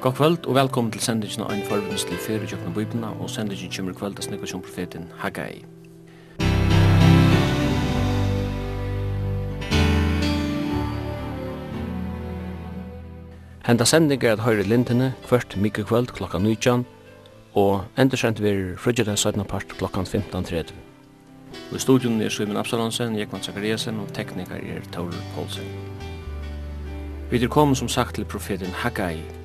God kvöld og velkommen til sendingen av en forvindelig fyrir kjøkken bøybna og sendingen kommer kvöld av snakka som profeten Haggai. Henda sending er at høyre lintene kvart mykje kvöld klokka 19 og endersendt vir frugjedag 17. part klokka 15.30. Og i studion er Svimen Absalonsen, Jekvann Zakariasen og teknikar er Taurur Poulsen. Vi er kommet som sagt til profeten Haggai,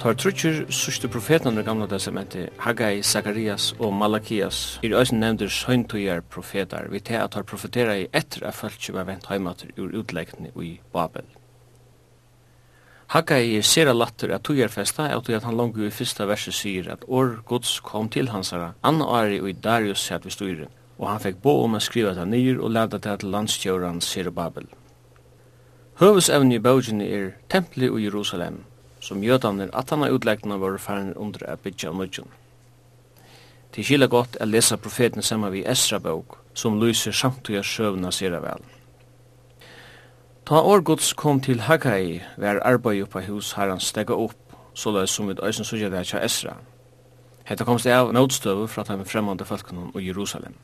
Tar trutjer sørste profeten under gamla testamentet, Haggai, Zacharias og Malakias, er òsen nevndur søgntøyar profetar, vi til at tar profetera i etter at fölkje var vent heimater ur utleggene i Babel. Haggai er sera latter at tujarfesta, at at han langu i fyrsta verset sier at år gods kom til hansara, anna ari og i Darius sett vi styrir, og han fekk bo om a skriva ta nyr og levda det til landstjøran Sirababel. Høvesevne i bøgene er templi i Jerusalem, som jötanir atana utlegna var færne under a bytja nødjan. Til skila godt er lesa profeten saman vi Esra bók, som lyser samtuja sjøvna sira vel. Ta årgods kom til Haggai, var arbeid oppa hus herran stega opp, såleis som vid æsens sugja det Esra. Hetta komst av nådstøvu fra de fremmande folkene og Jerusalem.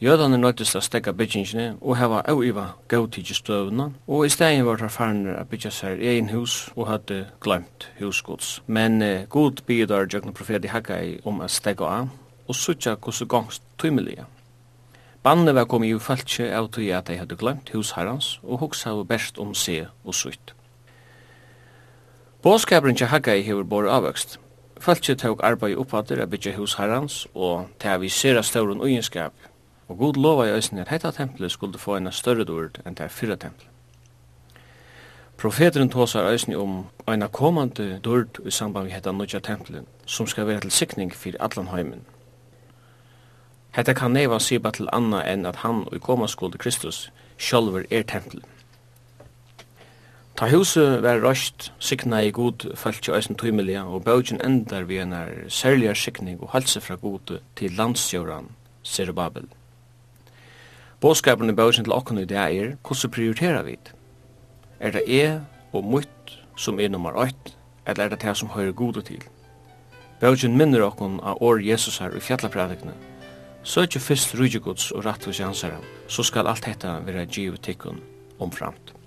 Jødane nøytist a stegga byggingene og heva auiva gautidsstøvna, og i stegin var tar farnir a byggja sær egin hus og hadde glemt husgods. Men eh, god bidar jøgna profeti Haggai om a stegga a, og sutja hvordan gongst tymeliga. Banne var komi i falskje av tog at de hadde glemt husherrans og hoksa av best om se og sutt. Båskaperen til Haggai hever bor avvøkst, Falkje tåg arbeid uppater a byggja husherrans, og og tævi sera stauren ugenskap Og god lova i æsni at hetta tempelet skulle få en større dord enn det fyrra tempelet. Profeteren tåsar æsni om eina komande dord i samband med hetta nødja tempelet, som skal være til sikning fyrir allan heimen. Hetta kan neva siba til anna enn at han og koma skulde Kristus sjálfur er tempelet. Ta huset var røst, sikna i god falt til eisen tøymelia, og bøgjen endar vi en særligere sikning og halse fra god til landsjøran, Zerubabel. Babel. Båskapen i bøysen til okken i dag er, hvordan prioriterer vi det? Er det jeg og mitt som er nummer 8, eller er det det som hører gode til? Bøysen minner okken av år Jesus her i fjallapredikkene. ikke først rydgjegods og rettvis i hans så skal alt dette være givet tikkun omframt.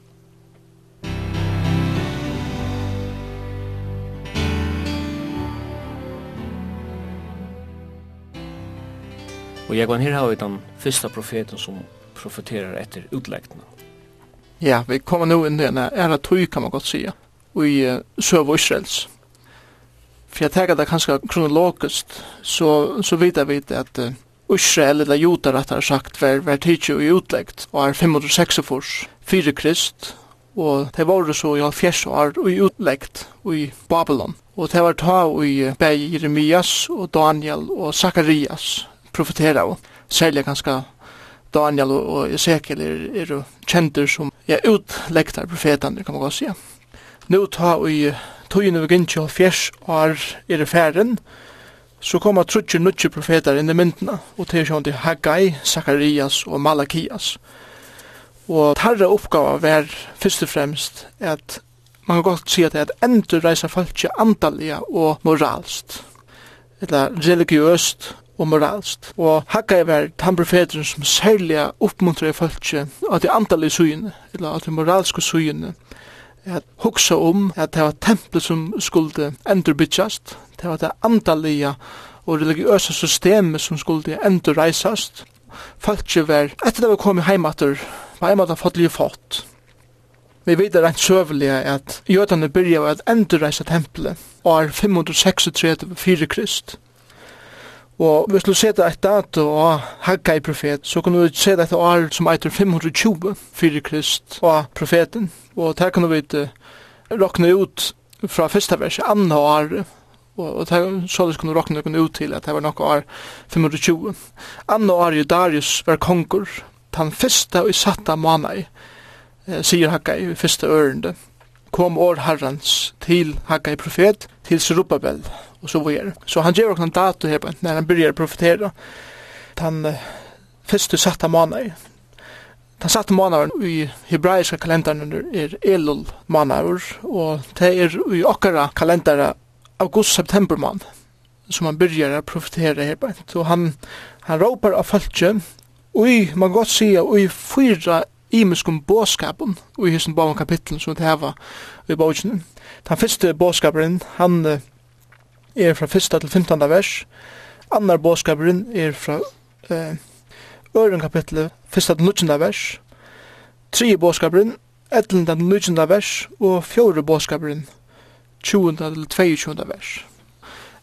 Og jeg går her har vi den første profeten som profeterar etter utlegtene. Ja, vi kommer nå inn i denne æra tøy, kan man godt si, i uh, Søv Israels. For jeg tenker det kanskje kronologisk, så, så vet jeg vidt at uh, Israel, eller Jota, at har sagt, var, var tidsi i utleggt, og er 506 fors, 4 krist, og det var så i halvfjers år i utleggt i Babylon. Og det var ta i Beg Jeremias og Daniel og Zacharias, profetera av. Særlig ganske Daniel og Ezekiel er, er kjenter som ja, utlektar profetene, kan man godt sige. Nå ta i tøyene vi gynnt til fjers år er i færen, så kommer trutje nutje profeter inn i myndene, og til sjående Haggai, Zacharias og Malakias. Og tarra oppgave var først og fremst at man kan godt si at det endur reisa folk ikke antallige og moralst, eller religiøst og moralst. Og Haggai var han profeteren som særlig oppmuntrer i folket av de antallige sugene, eller av de moralske sugene, at hugsa om at det var templet som skulle endurbytjast, det var det antallige og religiøse systemet som skulle endurreisast. Folket var, etter det var kommet heimater, var heimater fått livet fått. Vi vet rent søvelig at jødene byrja at endurreisa tempelet år 536 4 krist. Og hvis du ser et dato og Haggai profet, så kan du seta et år som eitir 520 fyrir krist og profeten. Og det kan du vite råkne ut fra fyrsta vers, andre år, og det, så kan du ut til at det var nok år 520. Andre år i Darius var kongur, den fyrsta og satta manai, sier Haggai i første ørende, kom år herrens til Haggai profet, til Zerubbabel, och så vidare. Så han ger också en dato här när han börjar profetera. Han först första satta han Den satte månader i hebraiska kalenderen er Elul månader, og det er i okkara kalenderen august-september måned, som han byrjar å profetere her. Så han, han råpar av folket, ui, man godt sier, ui fyra imiskum båskapen ui hissin bavan kapitlen som det heva i bavon. Den første båskaperen, han er fra 1. til 15. vers. Annar bådskaperen er fra eh, øren kapitlet 1. til 19. vers. 3. bådskaperen 11. til 19. vers og fjore bådskaperen 20. til 22. vers.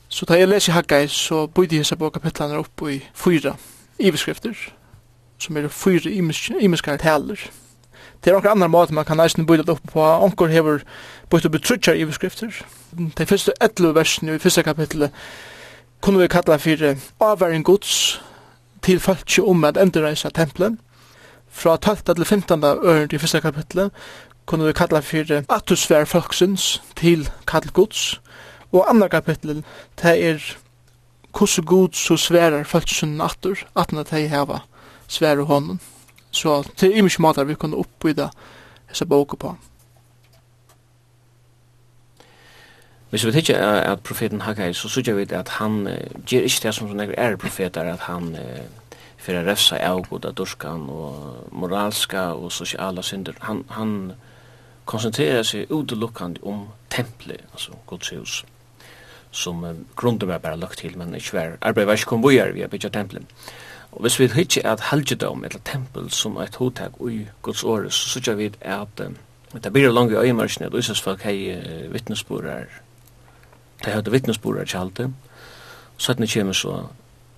Så da jeg leser Haggai så bøyde jeg seg på kapitlene opp i fyra iveskrifter som er fyra imeske taler. Det er noen andre måter man kan eisen bøyde opp på. Onker hever bøyde opp i trutjar i beskrifter. De første etlu versene i første kapitlet kunne vi kalla for avværing gods til falskje om at endreisa tempelen. Fra 12. til 15. øren i første kapitlet kunne vi kalla for atmosfær folksins til kall gods. Og andre kapitlet, det er hvordan god så sverar falskjen atur, at de heva sverar hånden. Så det er mye måter vi kunne oppbyde disse boken på. Hvis vi tykker at profeten Haggai, så synes vi at han gjør ikke det som sånne er profeter, at han fyrir að refsa avgúta dorskan og moralska og sosiala synder. Han, han koncentrerar seg utelukkande om templet, altså Guds hus, som uh, grunden var bara lagt til, men ikke var arbeid var ikke kom vi er ved å bytja. Og hvis vi ikke er et helgedom eller tempel som er et hotak i Guds året, så synes vi at um, det blir langt i øyemarsene at Øysas folk hei uh, vittnesborer, de hadde vittnesborer til alt det. Så at kommer så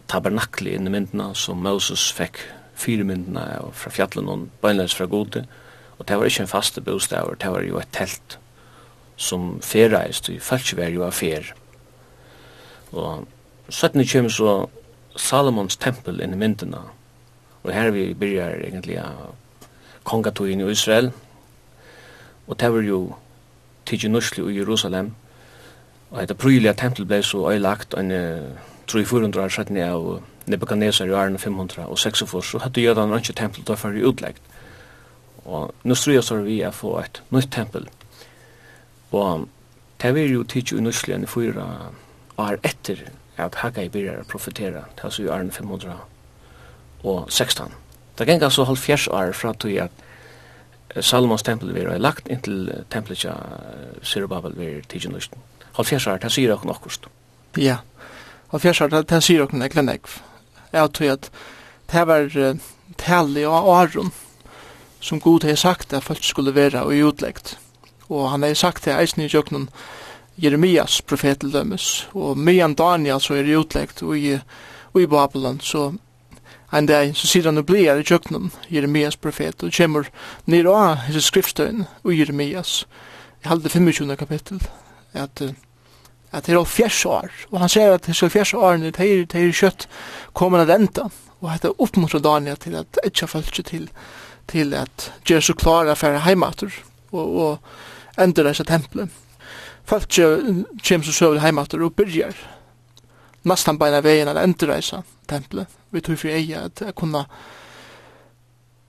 tabernakli inn i myndina som Moses fikk fire myndina fra fjallet noen, bøynleis fra gode, og det var ikke en faste bostad, det var jo et telt som ferreist, og i falskvær jo av fer. Og så at kommer så Salomons tempel inn i myndina. Og her vi byrjar egentlig av kongatøyen i Israel. Og det var jo tidsi nursli i Jerusalem. Og et apryliga tempel blei så øylagt en 300-400 år sættni av Nebuchadnezzar i åren 500 og 600 så hadde jødan ikke tempel da fyrir utleggt. Og nå tror jeg så vi er få et nytt tempel. Og det var jo tidsi nursli enn i fyra år etter at Haggai byrjar å profetera, det er så i åren 500 og 16. Det gikk altså halv fjers år fra tog at Salomons tempel vi har lagt inntil tempelet til Sirubabel vi er tidsen lysten. Halv fjers år, det sier dere nokkost. Ja, halv fjers år, det sier dere nekla nekv. Jeg tror at det var tallig og åren som god har sagt at folk skulle være og utleggt. Og han har sagt det eisen i jøknen, Jeremias profet og Mian Daniel så er utlegt og i, og i Babylon, så en dag så sier han og blir i kjøkkenen, Jeremias profet, og kommer ned av hans skriftstøyen og Jeremias, i halde 25. kapittel, at at det er fjers år, og han sier at det er fjers år, det er, det er kjøtt kommer av enda, og at det oppmuntrer Daniel til at det ikke følger til, til at Jesus klarer å fære heimater, og, og endre disse tempelet folk kjem så søver heimater og byrjar nastan beina veien eller endurreisa tempelet. Vi tog for eia at jeg kunna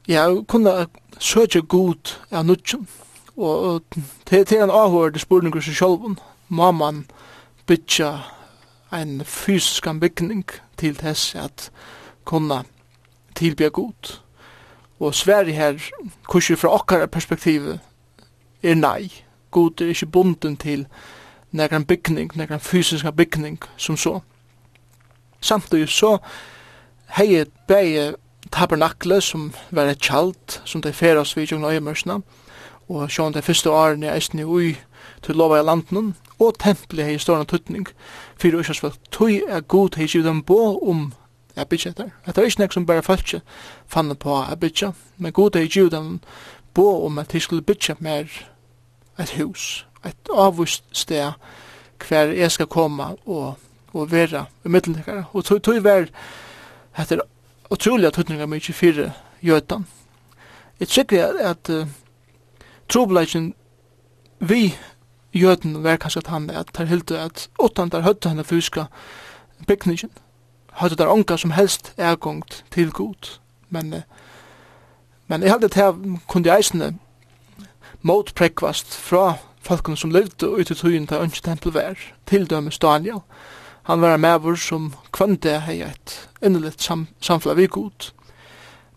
ja, kunna søkja god av nudjum og til en avhård spurningur seg sjálfun må man bytja ein fysisk bygning til tess at kunna tilbya god og Sverige her kursi fra okkara perspektiv er nei god er ikke bunden til nekran byggning, nekran fysiska byggning som så. Samtidig så hei bei tabernakle som var et kjalt som de feras vid jungla øyemørsna og sjån de første årene er eisne ui til lova i landen og tempelet hei stårna tuttning fyrir uisas for tui er god hei givet dem bo om jeg bytja etter. Det er ikke nek som bare falskje fann på jeg bytja, men god hei givet dem bo om at hei skulle bytja mer et hus, et avvist sted hver jeg skal komme og, og være i middelnekere. Og tog, tog vær etter utrolig at høytninger mye fire gjøtan. Jeg tykker at, at uh, trobladjen vi gjøten var kanskje at han at der hilde at åttan der høytte henne fyska bygningen. Høytte der onka som helst ergångt til god. Men, uh, men jeg heldig til her kunne eisne motprekvast fra folkene som levde ut i tøyen til ønske tempel vær, til dømes Daniel. Han var en maver som kvante hei et innelitt sam samfunn vi god.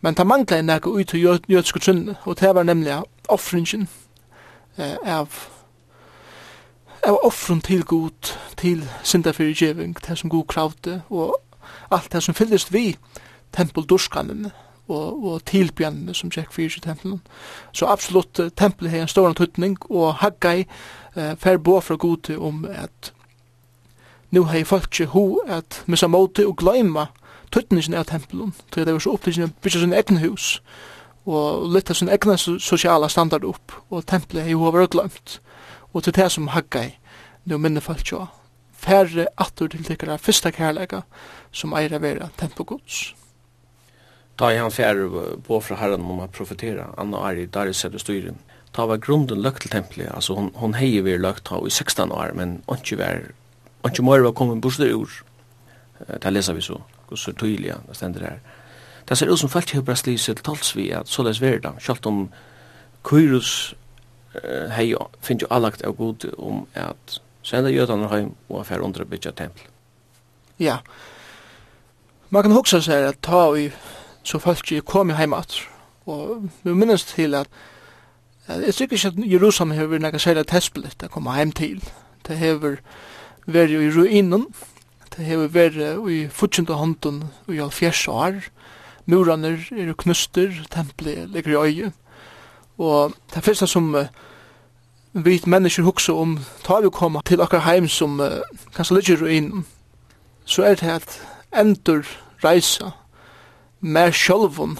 Men ta manglet en ega ut i jødske trunne, og det var nemlig offringen eh, av av offren til god, til syndafyrgjeving, det som god kravde, og alt det som fyllist vi tempeldurskanen, og, og tilbjennene som tjekk fyrir i tempelen. Så absolutt, tempelet har en stor tøytning, og Haggai eh, fer bo fra gode om at nu har folk ikke ho at missa måte og gløyma tøytningen av tempelen, til det var så opptid av bygge sin egen hus, og litt av sin egen sosiala standard opp, og tempelet har jo vært gløymt, og til det som Haggai nu minne folk ikke færre atur til tikkara fyrsta kærleika som eier vera tempelgods. Ta i han fjärr på fra herren om å profetera. Anna Ari, der er sätter styren. Ta var grunden lökt til tempelet, altså hon, hon heier vi lökt ta i 16 år. Men ikke var, inte mer var bort bostad ur. Det leser vi så. hvor så tydelig det stender her. Det ser ut som folk har brastlivs till tals vi at så läs verda. selv om Kyrus hej finns jo allagt av god om at sända jødene hem og affær under å bygga tempel. Ja. Man kan också seg at ta i så folk er kommet hjemme at. Og vi minnes til at jeg tror ikke at Jerusalem har vært noe særlig tespelig til å komme hjem til. Det har vært i ruinen, det har vært i fortjent og hånden i all halvfjerds år. Murene er knuster, tempelet ligger i øye. Og det første som uh, vi mennesker hukse om, tar vi komme til akkurat hjem som uh, kanskje ligger i ruinen, så er det at endur reisa mer sjálvun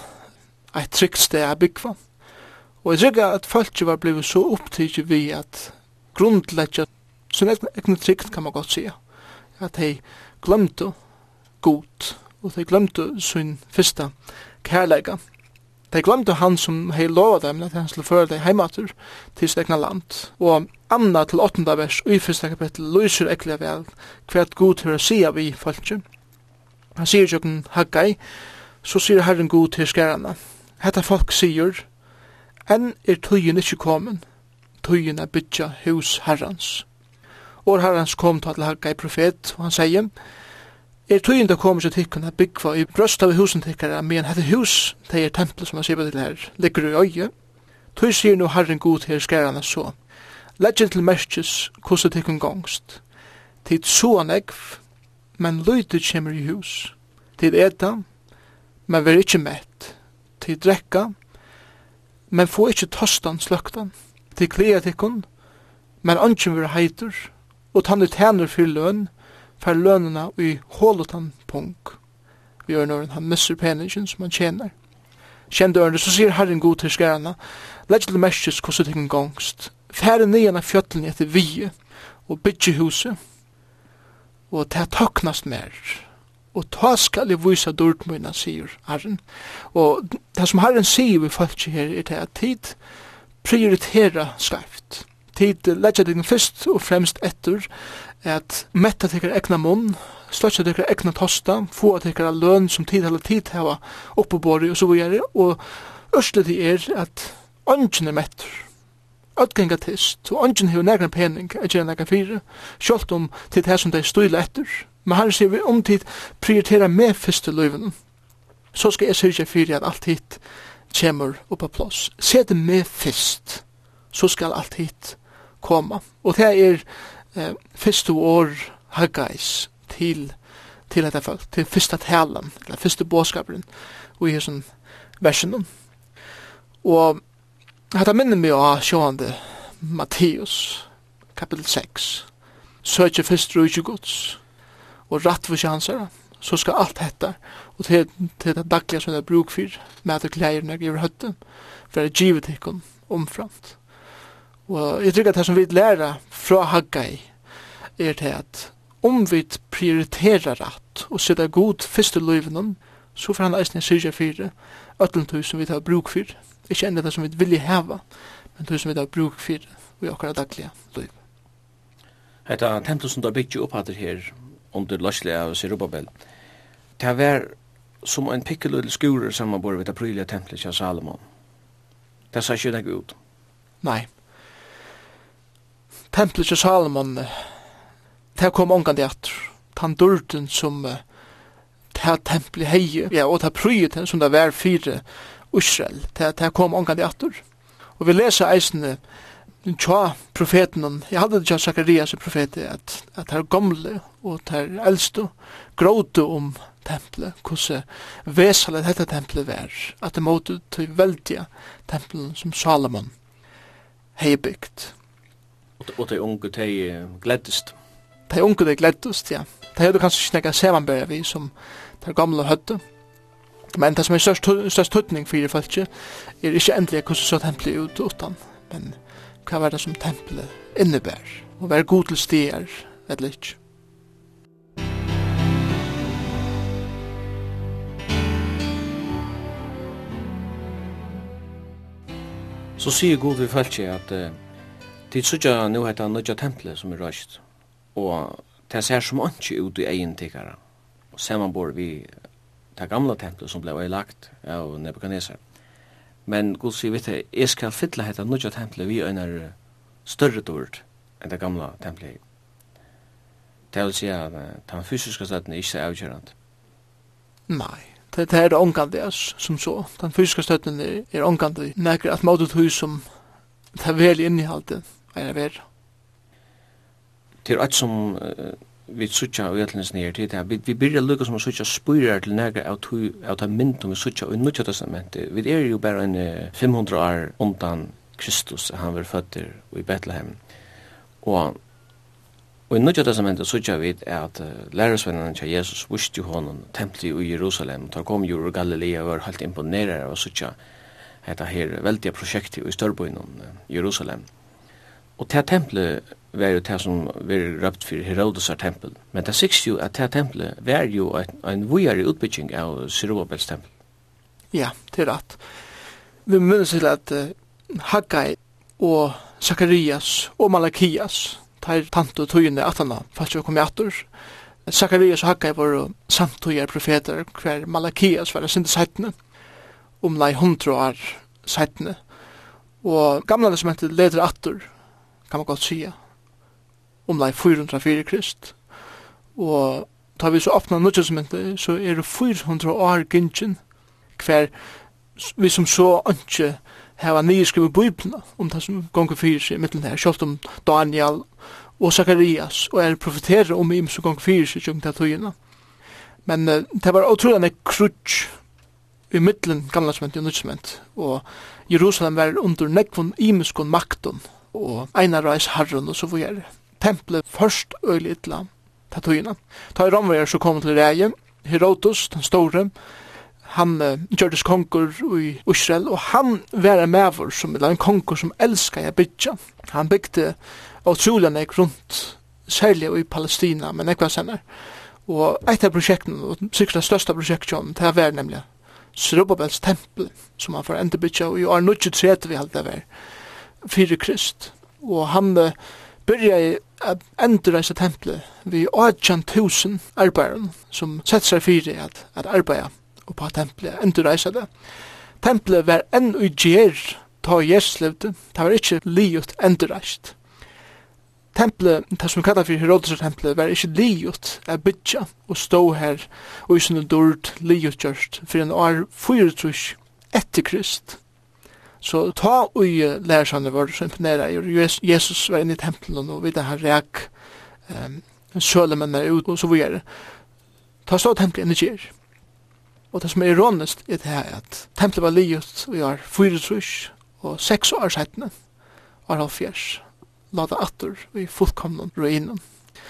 eit trygt sted a byggva. Og jeg trygg at folk var blivit så opptidg vi at grundlegja sin egnu trygt kan man godt sija. At hei glemte god og de glemte sin fyrsta kærleika. De glemte han som hei lova dem at han skulle føre deg heimater til sitt egna land. Og Anna til 8. vers og i fyrsta kapittel lyser ekklega vel hvert god høyre sida vi folkje. Han sier jo Haggai så sier Herren god til skærene. Hetta folk sier, enn er tøyen ikkje komen, tøyen er bytja hus Herrens. Og Herrens kom til Haggai profet, og han sier, er tøyen det kommer til tikkene byggva i brøst av husen tikkere, men hette hus, det er tempelet som han sier på til her, ligger i øye. Tøy sier nu Herren god til skærene så, Legend til merkes hvordan tikkun gongst. Tid så negv, men løyde kjemmer i hus. Tid etan, men ver ikkje mett. Ti drekka, men få ikkje tostan sløktan. Ti klea tikkun, men ongen ver heitur, og tann ut henur fyr løn, fer lønena i hålotan punk. Vi gjør når han misser peningen som han tjener. Kjende ørne, så sier Herren god til skærene, legg til merskes hvordan det kan gongst. Færre nian av fjøtlen etter vi og bytje huset, og det er tøknast mer og ta skal jeg vise dørt mine, sier Herren. Og det som Herren sier vi folk her, er det at tid prioritera skarft. Tid letja deg først og fremst etter at metta tekkar egna munn, sløtja tekkar egna tosta, få tekkar løn som tid eller tid hava oppebori og så videre, og ørsle det er at ånden er mettur. Ødgenga tist, og ånden hever negran pening, er gjerra negran fyrir, om til det som det er støyla etter, Men herren sier vi om tid prioritera med første løyven. Så skal jeg sørge for at alt hit kommer opp på plass. Se det med først, så skal alt hit komme. Og det er eh, første år Haggais til, til dette folk, til første talen, eller første båskaperen, og i sånn versen. Og Hatta minner mig av sjående Matteus, kapitel 6. Søkje fyrst rujtje gods og rett for hans så skal alt hetta, og til, til det daglige som det er bruk for, med at klæger når jeg høtten, for det er givet ikkon omframt. Og jeg tror at det som vi lærer fra Haggai, er til at om vi prioriterer rett og sitter god først i løyvenen, så får han eisen i syrja fire, ötlentøy som vi tar bruk for, ikke enda det som vi vilje heva, men tøy som vi tar bruk for og i akkurat daglige løyv. Hetta templet som du har bygd jo opphatter her, under løsle av Sirubabel. Det var som en pikkelødel skurer samanbord ved aprilia templet av Salomon. Det sa ikke det ut. Nei. Templet til Salomon, det kom omgang det at han dørten som det templet hei, ja, og det pryet som det var fire Israel, det kom omgang det at. Og vi leser eisene, den tja profeten, jeg hadde tja Zakarias profeti, at, at her gamle og her eldste gråte om tempelet, hvordan veselet dette tempelet var, at det måtte til veldige tempelet som Salomon hei bygd. Og de unge, de gleddest. De unge, de gleddest, ja. De hadde kanskje ikke nekka sevanbæra vi som de gamle høtte. Men det som er størst, størst tøtning for folk er ikke endelig hvordan så tempelet ut utan, men hva var det som tempelet innebær, og vær god til stier, eller ikke. Så sier god vi følt at uh, tid sutja nu heita nødja tempelet som er røst, og det ser som ikke ut i egen tikkara, og bor vi det gamla tempelet som ble lagt av Nebuchadnezzar. Men god sier, vet jeg, jeg skal fytle hette nødja tempelet vi en større dård enn det gamla tempelet. Det vil si at den fysiske støtten er ikke avgjørende. Nei, det det er det omgande som så. Den fysiske støtten er, er omgande nekker at måte hus som det er vel innehalde er det vera. Det er alt som uh, vi suttja og jætlens nere til det vi, vi byrja lukka som å suttja til nega av, tu, ta myndum vi suttja og i nutja testamentet vi er jo bare en 500 år undan Kristus han var føtter i Bethlehem og Og i Nudja testamentet sutja vi at uh, lærersvennene til Jesus vusti honom templi i Jerusalem. Ta kom jo ur Galilea og var helt imponerer av sutja hetta her veldiga projekti i størboinon Jerusalem. Og til tempelet var jo det som var røpt for Herodesar tempel. Men det sikkert jo at det tempelet var jo en vujere utbygging av Sirobabels tempel. Ja, det er rett. Vi minnes til at uh, Haggai og Zacharias og Malakias, tar tante og tøyene atana, fast jo kom i atur. Og Haggai var samtøyer profeter, hver Malakias var sinde seitene, omlai hundra år seitene. Og gamla som heter leder atur, kan man godt sige, om omlai 404 krist. Og tar vi så åpna nødgjøsmyndet, så er det 400 år gynnsin hver vi som så ønske heva nye skrive bøyblina om det som gonger fyrir seg mittlen her, sjålt om Daniel og Zacharias og er profeterer om im som gonger fyrir seg tjung tøyina. Men uh, det var utrolig nek krutsk i mittlen gamla sment og nødgjøsmynd og Jerusalem var under nekvun imiskun makton og einar reis harrun og så fyrir tempelet først øyelig ytla, ta tøyina. Ta i romverger så kom til reie, Herodos, den store, han uh, gjørtes konkur i Israel, og han var en maver som var en konkur som elska jeg bytja. Han bygde utrolig nek rundt, særlig i Palestina, men ekva senere. Og eit av prosjekten, og sikkert det største prosjektet, det var nemlig Srubabels tempel, som han får enda bytja, og i år 1930 vi halte det var, fire krist. Og han uh, byrja i at endurreisa templet vi 18.000 arbeideren som sett seg fyrir at, at arbeida oppa templet, endurreisa det. Templet var enn ui gjer ta Jesus levde, det var ikkje liut endurreist. Templet, det som vi kallar fyrir Herodes templet, var ikkje liut a bytja og stå her og i sinne dord liut gjørst for en år 4 etter Krist Så ta ui lærsane vår som imponera Jesus var inne i tempelen og vidda han reak um, sølemen er ut og så videre. Ta stå tempelen inne kjer. Og det som er ironisk er det her at tempelen var livet og jeg fyra trus og seks år settene halv fjers lada atter og i fullkomnen ruinen.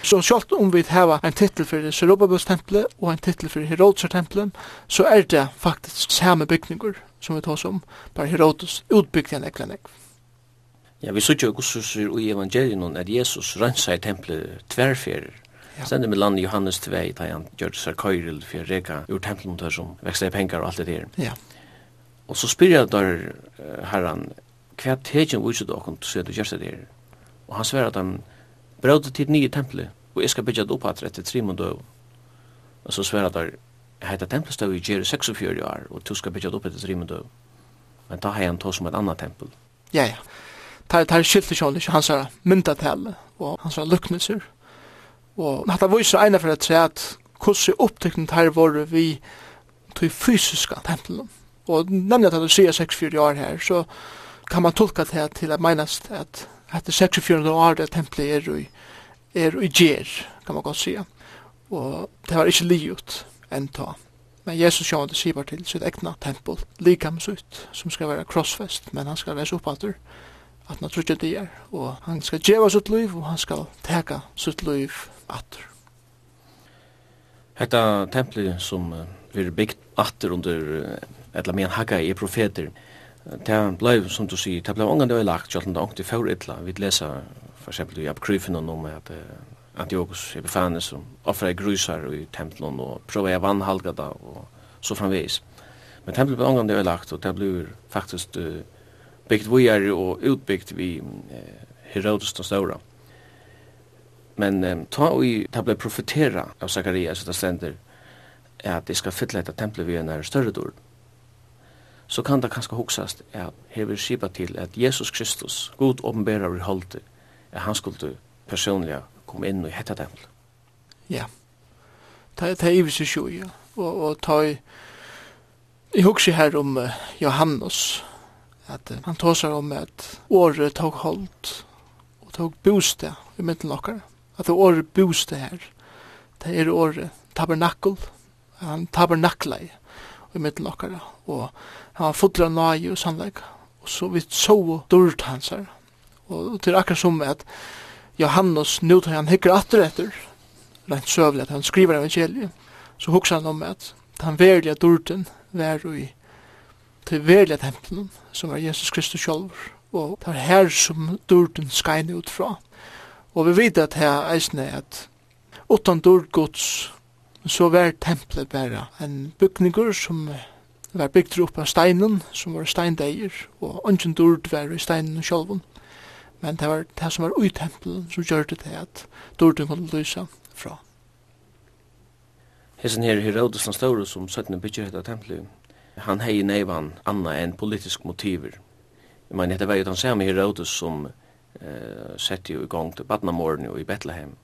Så selv om vi har en titel for Serobabels tempelet og en titel for Herodes tempelet, så er det faktisk samme bygninger som vi tar som bare Herodes utbygde en ekle nekv. Ja, vi sier jo hvordan i evangelien at Jesus rensa i tempelet tverrferer. Ja. Sender med landet Johannes 2, da han gjør det sarkøyrel for reka ur tempelen der som vekster i penger og alt det der. Ja. Og så spyr jeg der herran, hva tegjen viser dere til å gjøre det der? Og han sver at han brød til nye tempelet og jeg skal bygge det opp etter tre mån døv. Og så sverra der, heita tempelstøv i Gjeri 46 år, og du skal bytja det opp etter tre mån døv. Men da har jeg en tå som et annet tempel. Ja, ja. Tar, tar skilte kjall ikke hans er myndatale og hans er luknelser. Og hatt det viser ene for det tre at hvordan opptøkken tar våre vi til fysiska tempelen. Og nemlig at du sier 6-4 år her, så kan man tolka det til at meinast at etter 6-4 år det tempelet er i er i gjer, kan man godt sige. Og det var ikke livet enn ta. Men Jesus sjående sier til sitt egna tempel, likam sitt, som skal være crossfest, men han skal reise opp at at han trutja det er, og han skal djeva sitt liv, og han skal teka sitt liv atter. Hetta templet som uh, vi er byggt atter under uh, etla men hakka i profeter, Det blev, som du sier, det blev ångan det lagt, selv om det ångt i fjordidla. Vi leser, for eksempel, i apokryfen Abkryfen om at Antiochus Epiphanes som offrar grusar i templen og prøver jeg vannhalga da og så framvis. Men templet ble omgang det lagt og det ble faktisk uh, bygd vujere og utbyggt vi uh, Herodes den Stora. Men um, ta og i, det ble profetera av Zacharias, det stender at det skal fylla etter templet vi en er større dård så kan det kanskje hoksast at hever skipa til at Jesus Kristus, god åpenbærer i holdet, at han skulle personlig komme inn og hette tempel. Ja. Det er i visse sjo, ja. Og, og ta i, jeg husker her om uh, Johannes, at uh, han tåsar om at året tog holdt og tog bostad i midten okkar. At det året bostad her, det er året tabernakkel, han tabernakla i i middelen okkara, og han var fotla av nage og sannlegg og så vi så dørt hans her, og til akkurat som at Johannes nu tar han hikker atter etter, rent søvlig at han skriver evangeliet, så hugsa han om at han verlige dørten var i til verlige tempelen, som var Jesus Kristus selv og det var her som dørten skein ut fra. Og vi vet at her eisne at utan dørt gods så var tempelet bare en bygninger som var bygd upp av steinen, som var steindeier, og ønsken dord var i steinen sjálfun. Men det var det som var ui tempelen som gjør det til at dorden kunne lysa fra. Hesen her Herodes den Store som 17 bygger etter tempelet, han hei neivan anna enn politisk motiver. Jeg mener, det var jo den samme Herodes som eh, sette jo i gang til Badnamorgen og i Bethlehem.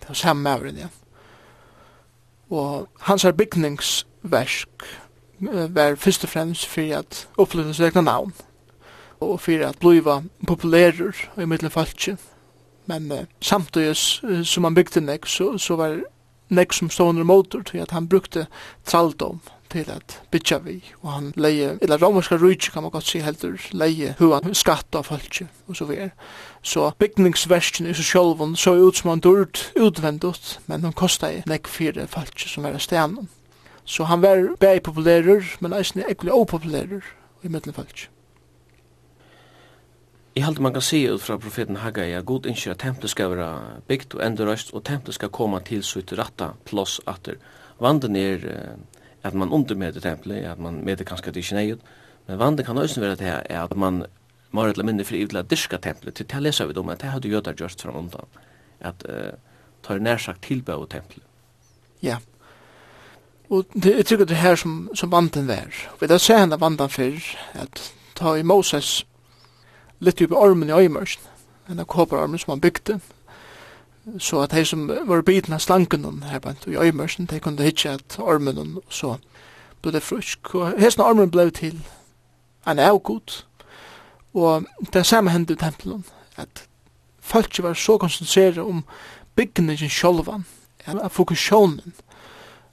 Det var samme mauren, ja. Og hans her bygningsverk var først og fremst for at oppleve seg egna navn og fyrir at bliva populærer i middelfaltje. Men uh, samtidig som han bygde nek, så, så var nek som stående motor til at han brukte traldom til at bytja vi, og han leie, eller romerska rujtje kan man godt si heldur, leie huan skatt av falskje, og så videre. Så bygningsversten i seg sjolvun så ut som han durt utvendut, men han kostai nek fire falskje som var stenen. Så han var bæg populærer, men eisne ekkule opopulærer i middelen folkje. Jeg halte man kan se ut fra profeten Haggai at god innskjer at tempelet skal være bygd og endurøst, og tempelet skal komme til sitt ratta plås atter. Vanden er at man undermeter tempelet, at man meter kanskje det ikke nøyet, men vandet kan også være det er at man må eller mindre fri til å dyrke tempelet, til det leser vi om, at det hadde jøder gjort fra undan, at uh, tar nær sagt tilbøy av tempelet. Ja, og det er trykker det her som, som vanden var. Vi da ser henne vandan før, at ta i Moses litt upp i ormen i øymørsen, henne kåperarmen som han bygde, så at de som var biten av slanken her bant i øymørsen, de kunne hitje at ormen og så ble det frusk. Og hesten ormen ble til en avgod, og det samme hendte i tempelen, at folk var så konsentreret om byggningen sjolvan, at fokusjonen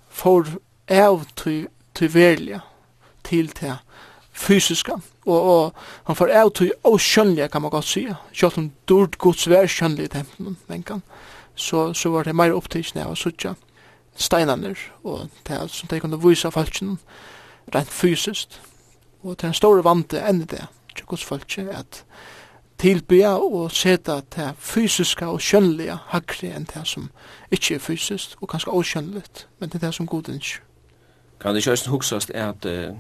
for av til, til velja til til fysiska, og, og han får av til åskjønlige, kan man godt sige, selv om dård gods vær skjønlige i tempelen, men kan så, så var det mer opptidsne av å suttje steinene, og det er som de kunne vise falskene rent fysisk. Og det er en stor vante enn det, til hos folk, at tilbyja og seta det fysiska og kjønnelige hakre enn det som ikke er fysisk, og kanskje åkjønnelig, men det er det som god ikke. Kan det kjøysen huksast at uh,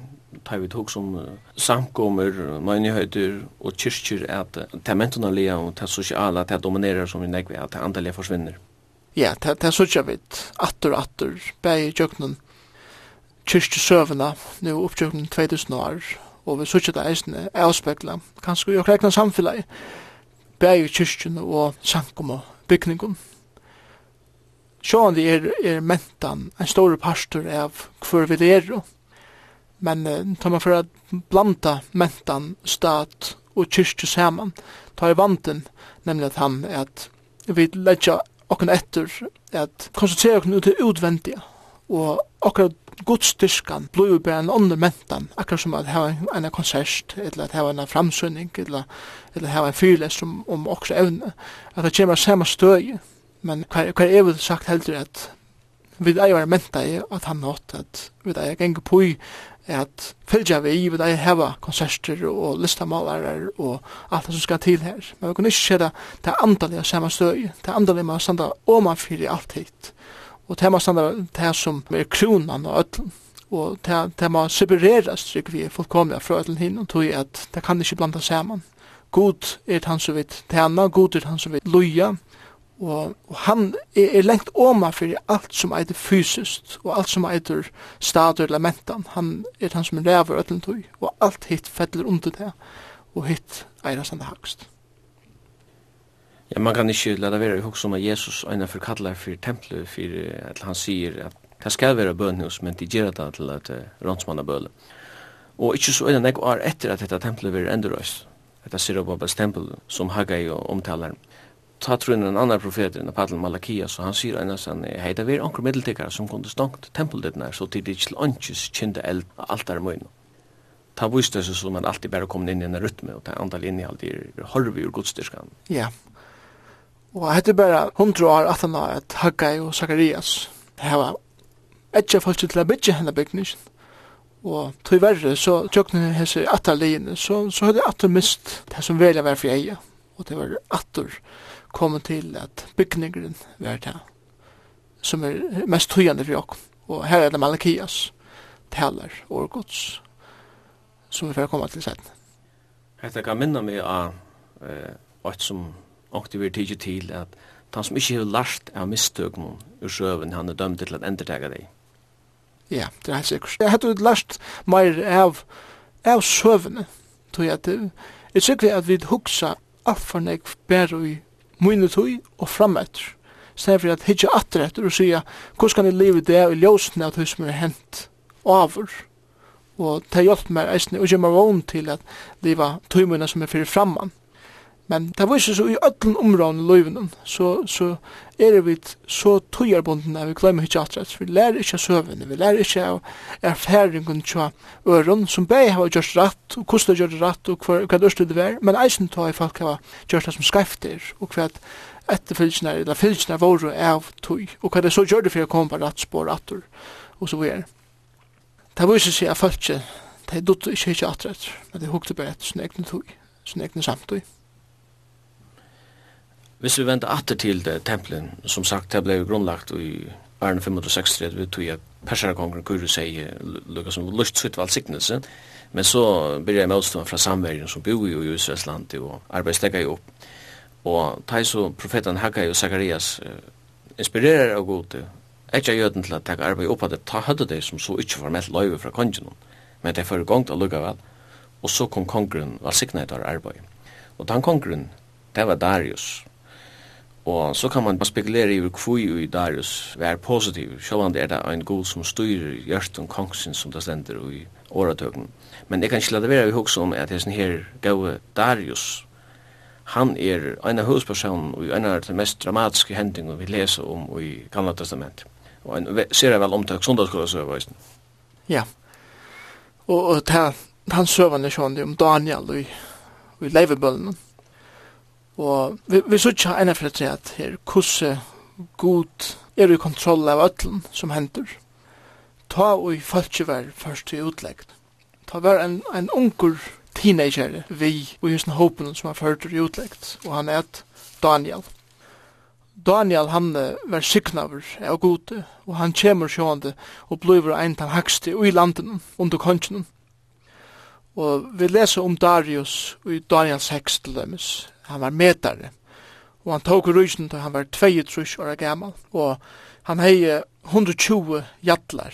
tar vi tog som uh, samkommer, møynigheter og kyrkjer at uh, det er mentale og det sosiala, det dominerer som vi nekve, at det andalige forsvinner. Ja, det er sutja vidt, atter og atter, bæg i jøgnen, kyrkjesøvene, nå oppjøgnen 2000 år, og vi sutja det eisene avspekla, kanskje jo krekna samfunnet, bæg i kyrkjen og samkommer, bygningum, Sjående er, er mentan en stor pastor av hver vi er. Men uh, tar man for å blanda mentan, stat og kyrkje saman, tar i vanten, nemlig at han er at vi letja okken etter at konsentrere okken ut til og akkurat godstyrskan blir jo bare en ånder mentan akkurat som at hava en konsert eller at hava en framsynning eller, eller hava en fyrles om, om okra evne at det kommer samme støy, Men hva er vel sagt heldur at vi er jo menta i at han nått at vi er genge på i at fylgja vi, vi er heva konserter og listamalarer og alt det som skal til her. Men vi kunne ikke se det, det er andalega samme støy, det er med å standa oman fyrir alt hit. Og det er standa det som er kronan og ötlen og det, det må separeras trygg vi fullkomliga fra ötlen hin og tog at det kan ikke blanda saman. God er han som vil tjena, god er han som vil loja, Og, og han er, er lengt oma fyrir alt som eitir fysiskt og alt som eitir stadur eller mentan. Han er han som er ræver öllum tøy og alt hitt fettler under det og hitt eirast han det. Ja, man kan ikke lade være i hoksom at Jesus eina for kallar for templet for at han sier at det skal være bønhus, men de gjerra det til at uh, rånsmanna bøle. Og ikke så øyne nek år etter at dette templet var endurøys, dette Sirobabas tempel som Haggai og omtalar ta tror en annan profet enn Patel Malakia så han sier en sån hei, det var anker medeltekare som kunde stankt templet när så til det lunches kjente eld altar mun. Ta viste så som man alltid bare kom inn i en rytme, og ta andal inn i alt i halva ur godstyrskan. Ja. Og hette bare hundra år at han har et Haggai og Zacharias. Det var etkja folk til å bygge henne bygningen, Og tog verre så tjøkne hese atterligene, så, så hadde atter mist det som velja var for eia. Og det var atter kommet til at bygningeren var det som er mest tøyende for oss. Og her er det Malakias, taler og gods, som vi får komme til siden. Hette kan minna meg av eh, alt som åkte vi tidlig til, at han som ikke har lært av mistøkken ur sjøven, han er dømt til at endertega deg. Ja, det er helt sikkert. Jeg hadde lært mer av, av søvene, tror jeg. Jeg er sikkert at vi huksa alt for nek bare i mine tøy og frametter. Stedet for at hitja atter etter og sige, hvordan kan jeg leve det og ljósen av det som er hent over? Og det har hjulpet meg eisne og gjør meg vogn til at leva tøymene som er fyrir framman. Men det var ikke så i öllum områden i løyvenen, så, så er vi så tøyarbunden at vi glemmer ikke at Vi lærer ikke av søvende, vi lærer ikke av erfaringen til øren, som begge har gjort rett, og hvordan det gjør det rett, og hva, hva det det var, men eisen tar i folk har gjort det som skrefter, og hva etterfylgene, eller fylgene våre av tøy, og hva det så gjør det for å komme på rett spår, atter, og så videre. Det var ikke så at folk ikke, er dutt ikke ikke atræt, men det hukte bare etter sin egen tøy, sin egen samtøy. Hvis vi venter atter til det, tempelen, som sagt, det ble grunnlagt i Arne 563, vi tog at perserkongen kunne seg, lukka som lust sitt valgsiktelse, men så blir jeg motstånd fra samverden som bor i Israelsland og arbeidslegger jo opp. Og ta så profeten Haggai og Zacharias uh, inspirerer av god ikke er jöten til at taka arbeid opp at det ta høyde det som så ikke var meldt løyve fra kongen, men det er fyrir gongt allukka vel, og så kom kongren valgsiktene etter arbeid. Og den kongren, det var Darius, Og så kan man bare spekulere i hvor i Darius vær positiv, selv om det er det en god som styrer hjørten kongsen som det stender i åretøkken. Men jeg kan ikke lade være i hokse om at hessen her gode Darius, han er en av hovedspersonen og en av de mest dramatiske hendingene vi leser om i Gamla Testament. Og en ser jeg vel omtøk sundagsskolasøveisen. Ja, og, og ta, han søvende sjående om Daniel og i, og i leivebøllen. Og vi, vi sutja eina fyrir tre at her kusse god er i kontroll av öllum som hendur. Ta og i falskje var først til utleggt. Ta var en, en unger teenager vi og just hopen som han ført til utleggt. Og han er Daniel. Daniel han var siknaver av gode og han kommer sjående og blivur ein tan hakste i landen under kongen. Og vi leser om Darius i Daniel 6 til dømes han var metare. Og han tok rysen til han var 22 år gammal, og han hei 120 jatlar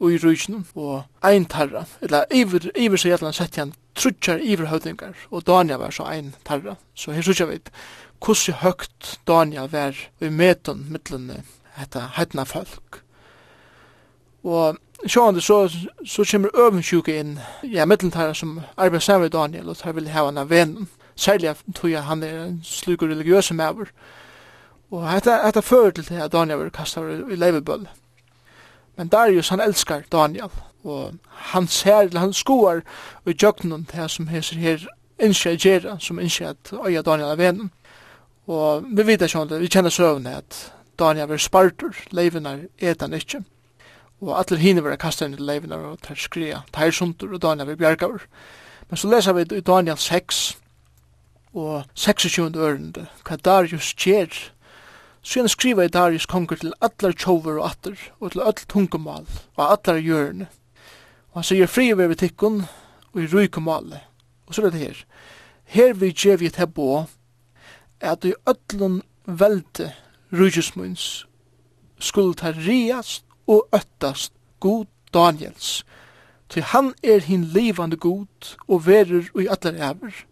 i rysen, og ein tarra, eller iver, iver så jatlan sett han trutjar iver høvdingar, og Daniel var så ein tarra. Så her trutjar vi hvordan høgt Daniel var i metan mittlun hetta heitna folk. Og sjående så, så kommer øvensjuke inn, ja, mittlun tarra som arbeid sammen med Daniel, og tar vil hava hana vennen særlig tog jeg han er en slik religiøse maver. Og dette, dette fører til at Daniel var kastet i leivebøll. Men Darius han elskar Daniel, og han ser, han skoar og jøkkenen til som heser her innskje gjerra, som innskje at øya Daniel er venen. Og vi vet ikke om det, vi kjenner søvn at Daniel var spartur, leivenar etan han ikke. Og alle hine var kastet inn i leivenar og tar skria, tar sundur og Daniel var bjergavur. Men så leser vi i Daniel 6, og 26. ørende, hva Darius kjer, så han skriva i Darius konger til allar tjover og atter, og til all tungumal, og allar hjørne. Og han sier fri over tikkun, og i rykumale. Og så er det her. Her vi gjev i tebo, at i öllun velde rujusmunns skulle ta riast og öttast god Daniels, til han er hin livande god og verur i allar æver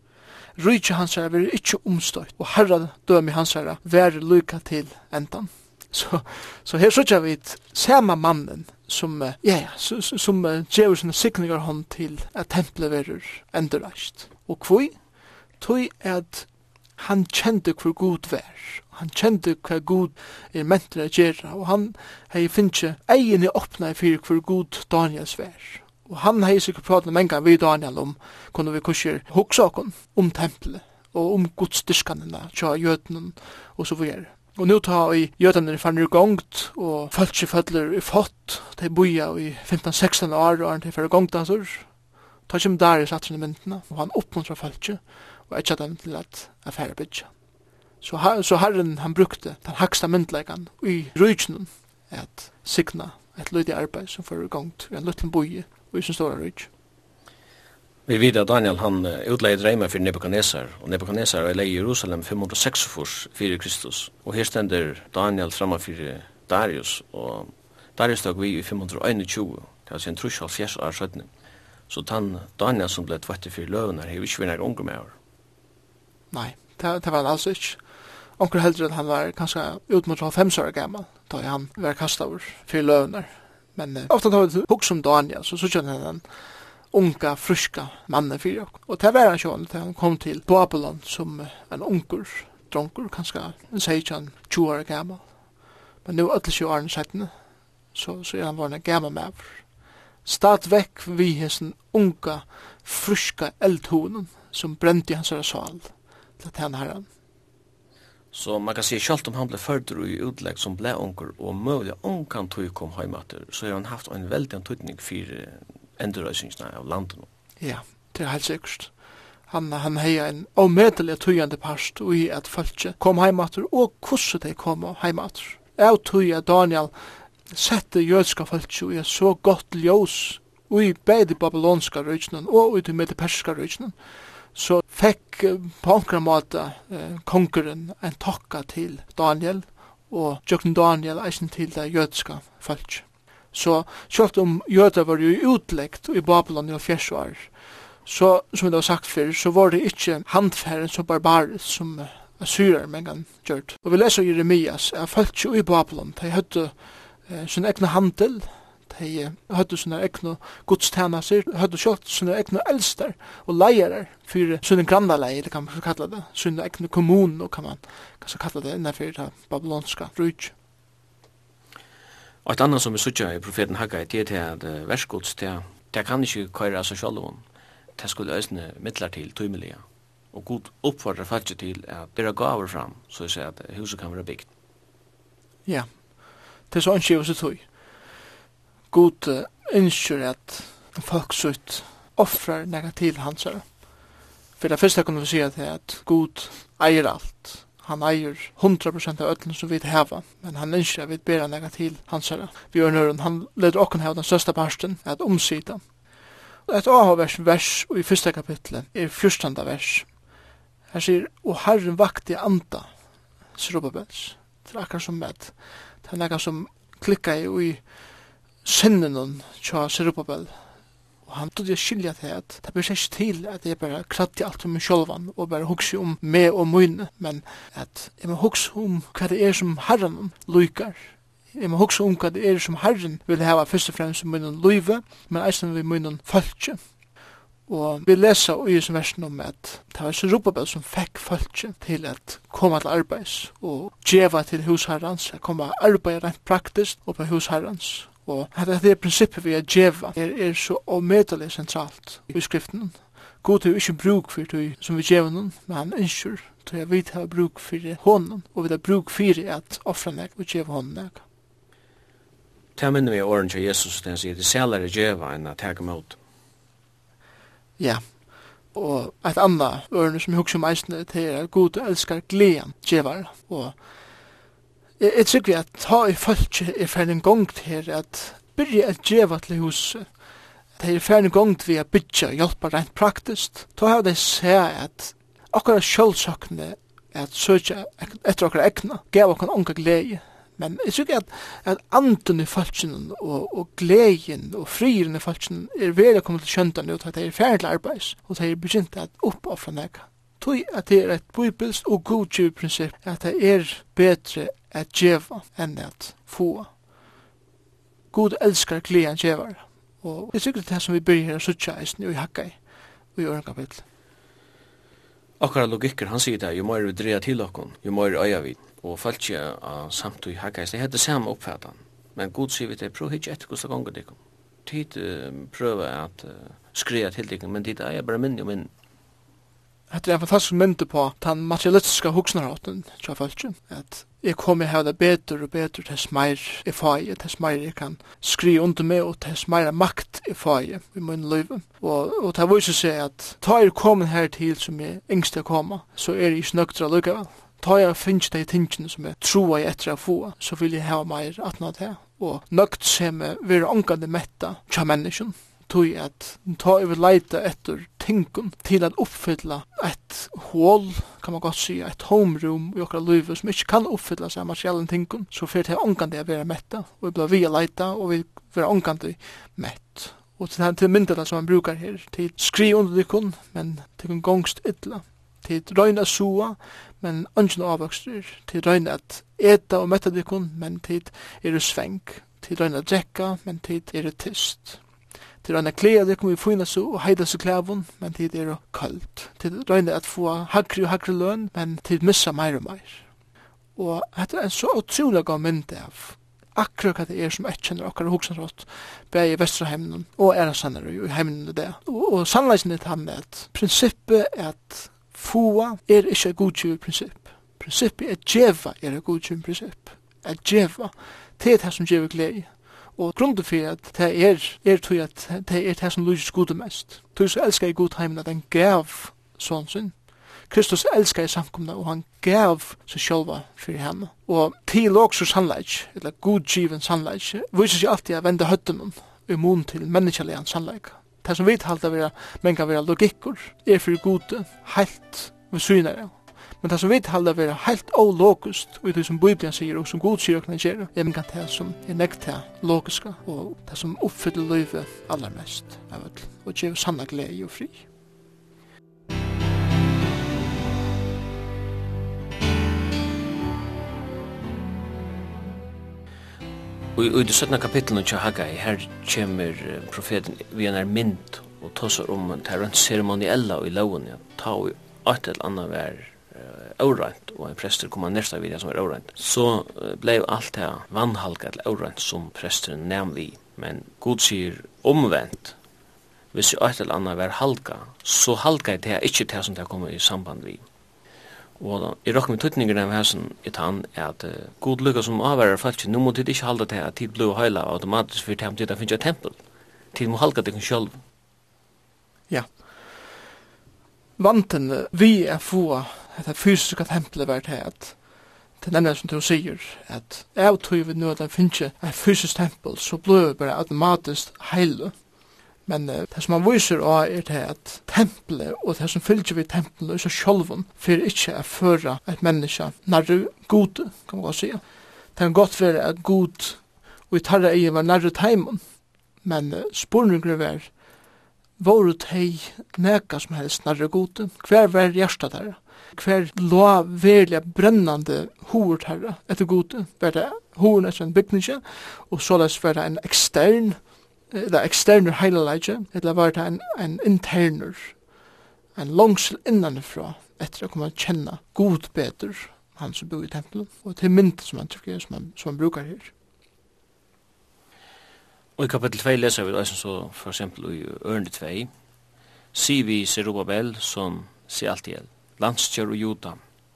Rujtje hans herre vil ikkje omstøyt, og herre dømi hans herre vær lykka til endan. Så, så her sørger vi samme mannen som, ja, ja, som, uh, gjør sine sikninger hånd til at tempelet verer endreist. Og kvoi, er at han kjente hvor god vær. Han kjente hva god er mentere gjerra, og han hei finnje egin i åpna i fyrir hvor god Daniels vær. Og han hei sikkert pratet med en gang vi Daniel om kunne vi kurser hoksa okon om tempelet og om godsdyskanina tja jötnen og så videre. Og nu tar vi jødene i fannu gongt og fölkse fölkler i fått de boia i 15-16 år og han til fyrir gongdansur ta kjem der i satsen i myndene og han oppmuntra fölkse og etja dem til at affæra bytja. Så, her, så herren han brukte den haksta myndlegan i rujtnen at signa et lydig arbeid som fyrir gongt i en liten boje og i sin stora rydg. Vi vet at Daniel han utleie dreima for Nebuchadnezzar, og Nebuchadnezzar er leie i Jerusalem 546 fyrir Kristus, og her stender Daniel framma fyrir Darius, og Darius tog vi i 521, det er sin trus av fjes år søttene. Så tann Daniel som ble tvette fyrir løvene, har ikke vært unger med år. Nei, det, det var han altså ikke. Onker heldur at han var kanskje ut mot 5 år gammal, da han var kastet over fyrir løvene, Men uh, ofta tar vi hugg som Daniel, så sykja han en unga, fruska mannen fyrir okk. Og det var han sjåan, til han kom til Babylon som uh, en unger, dronker, kanskje, en seitjan, 20 år gammal. Men nu, ötlis jo åren settene, så, så er han var en gammal maver. Stad vekk vi hessen unga, fruska eldhonen som brent i hans sal til at han herren. Så man kan se självt om han blev fördur i utlägg som blev onker och möjliga onkan tog kom heimater så har han haft en väldig antydning för ändrörelserna av landet. Ja, det är helt säkert. Han han heja en omedelig tøyande past og i at fólki kom heimatur og kussu dei kom heimatur. Av tøya Daniel sette jødska fólki i så gott ljós og i beide babylonska røyknen og i de perska røyknen så fikk på omkring måte kongeren en tokka til Daniel, og Jøkken Daniel eisen til det jødiska folk. Så selv om jøder var jo utleggt i Babylon i fjersvar, så, som det var sagt før, så var det ikke handfæren som barbarer som syrer mengan gjørt. Og vi leser Jeremias, at folk i Babylon, de høtte eh, sin egna handel, de hadde sånne egnu godstjenester, hadde kjøtt sånne egnu eldster og leierer for sånne sina det kan man kalla det, sånne egnu kommun, kan man kanskje kalla det innenfor det babylonska rujtj. Og et annet som vi sutja i profeten Haggai, det er til at versgods, det, det kan ikke køyre seg selv om, det skulle øsne mittlar til tøymelige, og god oppfordrer fallet til at bera gaver fram, så jeg sier at huset kan være bygd. Ja, det er så anskjøy, så tøy god innskjør at folk sutt offrar nega til her. For det første kunne vi si at, at god eier alt. Han eier 100% av öllum som vi heva, men han innskjør at vi ber nega til her. Vi gjør nøyren, han leder okken heva den største parsten, at omsida. Et avhavers vers i første kapitlet er fyrstanda vers. Her sier, og herren vakti anda, Srubabels. Det er akkurat som med. Det er nekka som klikka i sinnenon tja Serubabel. Og han tog jeg skilja til at det blir ikke til at jeg bare i alt om meg sjolvan og bare hugsi om meg og mine, men at jeg må hugsi om hva det er som herren lykar. Jeg må hugsa om hva det er som herren vil hava først og fremst i munnen løyve, men eisen vi munnen fölkje. Og vi leser i som versen om at det var Serubabel som fikk fölkje til at koma til arbeids og djeva til husherrans, at koma arbeid rent praktisk og på husherrans Og dette her prinsippet vi er djeva er, er så omedelig sentralt i skriften. God er jo ikke bruk for det som vi djeva noen, men han ønsker til jeg vi har bruk for hånden, og vi har bruk for det at offre nek og djeva hånden nek. Ta minne vi åren til Jesus, den sier det sælere djeva enn at tega mot. Ja, og et annet åren som jeg husker om eisene, det er at God elskar gleden djevar, og Jeg, jeg tror at ta i folk er ferdig en gang til at byrja at djeva til huset. Det er ferdig en gang til vi er bytja og hjelpa rent praktisk. Ta har det se at akkurat sjølvsakne at søkja etter akkurat ekna, gav akkurat unga glede. Men jeg tror at, at anden i falskjen og, og gleden og frieren i falskjen er veldig kommet til kjøntan ut at det er ferdig arbeids og det er begynt at oppoffra nekka tog at det er et bibelst og godgivet prinsipp at det er betre at djeva enn at få. God elskar gledan djevar. Og det er sikkert det som vi byrjar her suttja eisen i hakka i i Øren kapitel. Akkara logikker, han sier det, jo mer vi dreja til okkon, jo mer øya vi, og falt ikke av samtid i Hakkai, det heter samme oppfattan. Men God sier vi det, prøv hitje etter hvordan gonger dikken. Tid prøver at skreja til dikken, men tid er bare minne og minne Det er en fantastisk mynd på den materialistiske hoksnarhåten til følgen. At jeg kommer her det bedre og bedre til meir i får til meir jeg kan skri under meg og til meir makt i får i min liv. Og, og det viser seg at ta jeg kommer her til som jeg yngst til å komme, så er jeg ikke nøktere likevel. Ta jeg finnes de tingene som jeg tror jeg etter å få, så vil jeg ha meir atna til. Og nøkt som meg være ångande metta til menneskene. Tog at ta jeg vil leite etter tingen til at oppfylla et hål, kan man godt si, et homeroom i okra livet som ikke kan oppfylla seg av materialen tingen, så fyrir til ångande å vera metta, og vi blir via leita, og vi blir ångande mett. Og til, til myndela som man brukar her, til skri under dykkun, men til gongst ytla, til røyna sua, men ønsken avvokster, til røyna at eta og metta dykun, men til er sveng, til røyna drekka, men til er tyst til er klea, det kommer vi fina så, og heida så klævun, men tid er kaldt. Til er at få hakri og hakri løn, men tid missa meir og meir. Og dette er en så utrolig gav mynd av akkurat hva det er som jeg kjenner akkurat hoksanrått, bare i Vesterheimnen og æra sannere i heimnen det. Og, og sannleisen er han at prinsippet er at fua er ikke et godtjøy prinsipp. Prinsippet er djeva er et godtjøy prinsipp. Er djeva, det er det som djeva glede. Og grunden for at det er, er tog at det er det som lyser gode mest. Tog så elsker jeg god heimen at han gav sånn sin. Kristus elskar i samkomna og han gav seg sjálfa fyrir henne. Og til også sannleik, eller godgiven sannleik, viser seg alltid að vende høttunum i mun til menneskjalian sannleik. Det som vi halda vera, menga vera logikkur, er fyrir gode, heilt, vi synare, Men det som vi halda vera heilt ologisk, og det som Bibelen sier, og som Gud sier okna gjerra, er mingan det som er nekt det logiska, og det som oppfyller løyve allermest, og gjev sanna glede og fri. Og i det 17. kapitlet til Haggai, her kommer profeten vi er mynd og tåsar om det her ceremoniella i loven, ja, ta og alt et annet vær årent, og en prester kom nästa vid som er årent, så blei alt det vannhalka til eller som presteren nevn vi. Men Gud sier omvendt hvis ett eller annet var halka, så halka det här inte det som det kommer i samband vi. Og i råkken med tøtningerne av hæsen i tann er at uh, god lukka som avværer falsk, nå må tid ikke halda til at tid blod høyla automatisk for tid til at finnes et tempel. Tid må halka til sjálv. Ja. Vanten vi er få det fysiska templet var det att det nevner som du säger att jag tror vi nu att det finns ett fysiskt tempel så blir det bara automatiskt heil. men uh, det som man viser av er det at tempelet og det som fylgjer vi tempelet i seg sjolven fyrir ikke å føre et menneske nærru god kan man godt si det kan godt være at god og i tarra egen var nærre teimen men uh, spurninger var voru tei neka som helst nærre god hver var hjersta der hver lå verlig brennande hovert herre etter gode, var det horen etter en bygning, og såleis var det en ekstern, eller eksterner heileleidje, eller var det en, en interner, en langsel innanifra, etter å komme kjenne god beter, han som bor i tempelet, og til mynd som han trykker, som han, som han brukar her. Og i kapittel 2 leser vi det så, for eksempel i ørende 2, sier vi Serubabel som sier alt i hjelp landstjør og juda,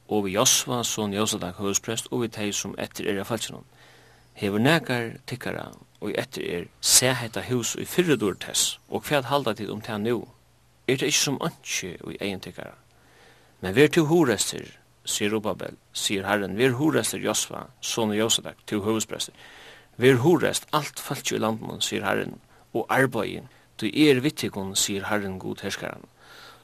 og vi Josva, son Josadak høysprest, og vi teg som etter er falskjennom. Hever nekar tikkara, og etter er se heta hus og i fyrre dår tess, og hva halda tid om teg nu, er det ikkje som antje og i egen tikkara. Men ver til horester, sier Robabel, sier Herren, ver horester Josva, son Josadak, til høvesprester, ver horest alt falskjø i landmån, sier Herren, og arbeid, du er vittikon, sier Herren god herskaren.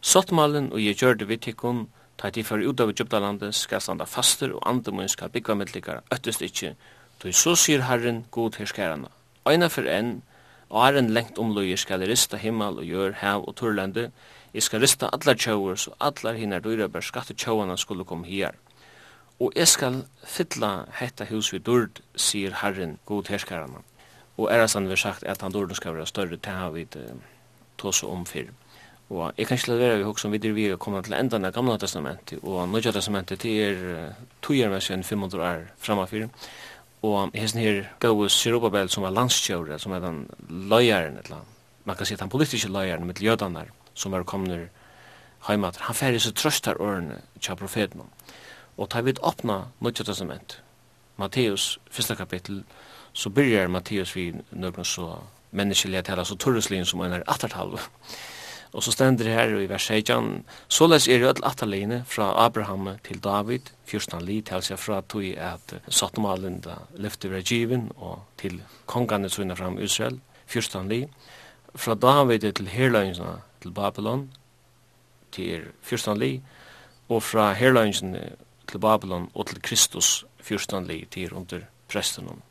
Sottmalen og jeg gjør det vidt tikkun, ta de for ut av Egyptalandet skal standa faster og andemun skal bygga middlikar øttest ikkje, tog så sier Herren god herskerana. Øyna for enn, og herren lengt omløy skal rista himmel og gjør hev og turlende, jeg skal rista allar tjauer, så allar hinar dyrabær skatte tjauana skulle komme her. Og jeg skal fylla hetta hus vi dyrd, sier Herren god herskerana. Og er han sagt at han dyrden skal være større til han tås om omfirm. Og jeg kan ikke lade være vi som videre vi kommer til enda av gamle testamentet, og nødja testamentet til er togjer med seg 500 år framme for. Og hesten her gav Sirobabel som var landskjøret, som er den løyeren, eller man kan si at han politiske løyeren med jødene som er kommet hjemme. Han færre så trøstar årene til profeten. Og tar vi åpna nødja testament, Matteus, første kapittel, så byrjar Matteus vi nødvendig så menneskelig tala, så turreslin som en er attertalv. Og så stender det her i vers 16, så les er det attalegene fra Abraham til David, fyrstan li, til seg fra tog at Satomalen da lyfte ved Given og til kongane søgna fram Israel, fyrstan li, fra David til herløynsna til Babylon, til fyrstan li, og fra herløynsna til Babylon og til Kristus fyrstan li, til under prestenom.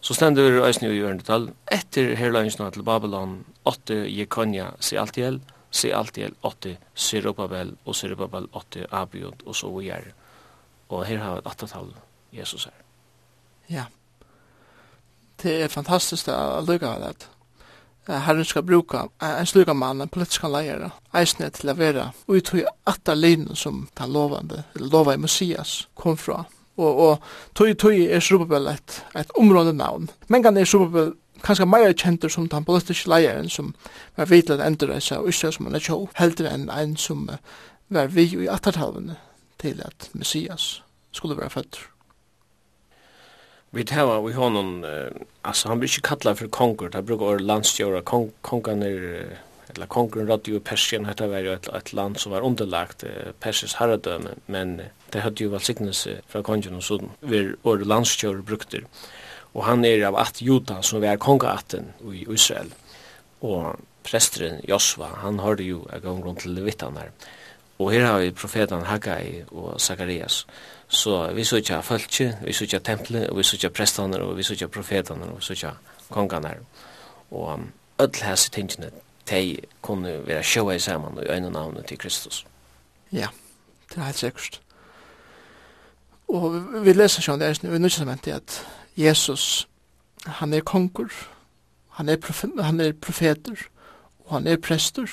Så stender det i øyne i øyne til, etter herløynsna til Babylon, 8 se Sealtiel, Sealtiel 8 Sirupabel og Sirupabel 8 Abiot og så videre. Og her har vi et attertall Jesus her. Ja. Det er fantastisk å lykke av det. Herren skal bruka en sluga mann, en politisk leier, eisne til å være ut i linen som den lovande, eller lova i Messias, kom fra. Og, og tøy tøy er Srubabel et, et område navn. Men kan er Srubabel kanskje meira kjentur som den politiske leieren som var vidt at endra seg og ikke som han er tjov, heldur enn en som var vi i attertalvene til at Messias skulle være født. Vi tar vi har noen, altså han blir ikke kallet for konger, det bruker året landstjøra, kong, kongen er, eller kongen rådde jo Persien, dette var jo et, et land som var underlagt Persisk herredømme, men det hadde jo velsignelse fra kongen og sånn, hvor året landstjøra brukte det Og han er av at Jutan som var kongaten i Israel. Og presteren Josva, han hørte jo av gang rundt til Levittan her. Og her har vi profeten Haggai og Zacharias. Så vi så ikke følge, vi så ikke tempelet, og vi så ikke prestene, og vi så ikke profetene, og vi så ikke kongene her. Og alle hese tingene, de kunne være sjøve sammen i øynene navnet til Kristus. Ja, det er helt sikkert. Og vi leser sånn, det er nødt til at Jesus, han er konkur, han er, profet, han er profeter, og han er prester,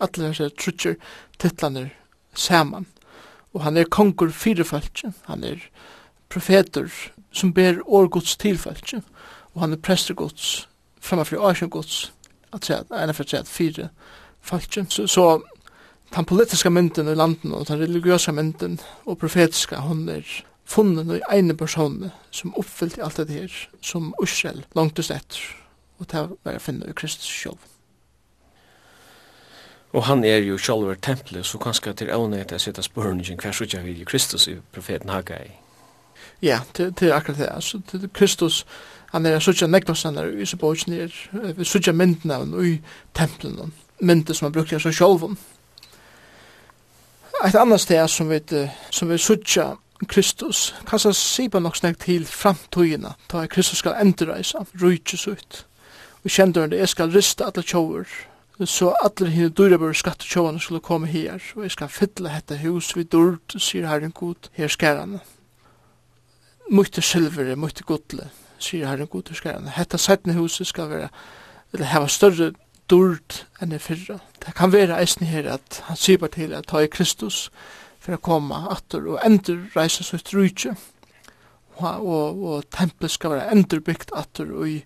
alle hans er trutjer titlaner saman, og han er konkur fyrirfaltje, han er profeter som ber årgods tilfaltje, og han er prestergods, framfor årsjongods, at sier at ena for at sier at fire falskje. så, så den politiska mynden i landen og den religiøsa mynden og profetiska, hon er funnet i ene person som oppfyllte alt det her, som Israel langtes etter, og til å være finne i Kristus selv. Og han er jo sjálfur templet, så kanskje til avnægt jeg sitter spørningen hver sutja vi Kristus i profeten Haggai. Ja, det, det er akkurat det. Altså, til Kristus, han er sutja nekvastanar i Sibojsen her, vi sutja mynden av i templen, mynden som han brukte seg sjálfun. Et annet sted som vi, som vi sutja Kristus. Kanskje sipa nok snakk til framtøyene, ta Kristus skal endreisa, rujtje ut. Og kjenderen det, jeg skal rista alle tjover, så alle henne dyrebør skatte tjovene skulle komme her, og jeg skal fylla hetta hus vi dørd, sier Herren God, her skærene. Mykte silvere, mykte godle, sier Herren God, her skærene. Hetta settende huset skal være, eller hava større dørd enn i fyrra. Det kan være eisen her at han sier til at ta i Kristus, for å komme atter og endurreise sitt rujtje. Og, og, og tempelet skal være endurbygd atter og i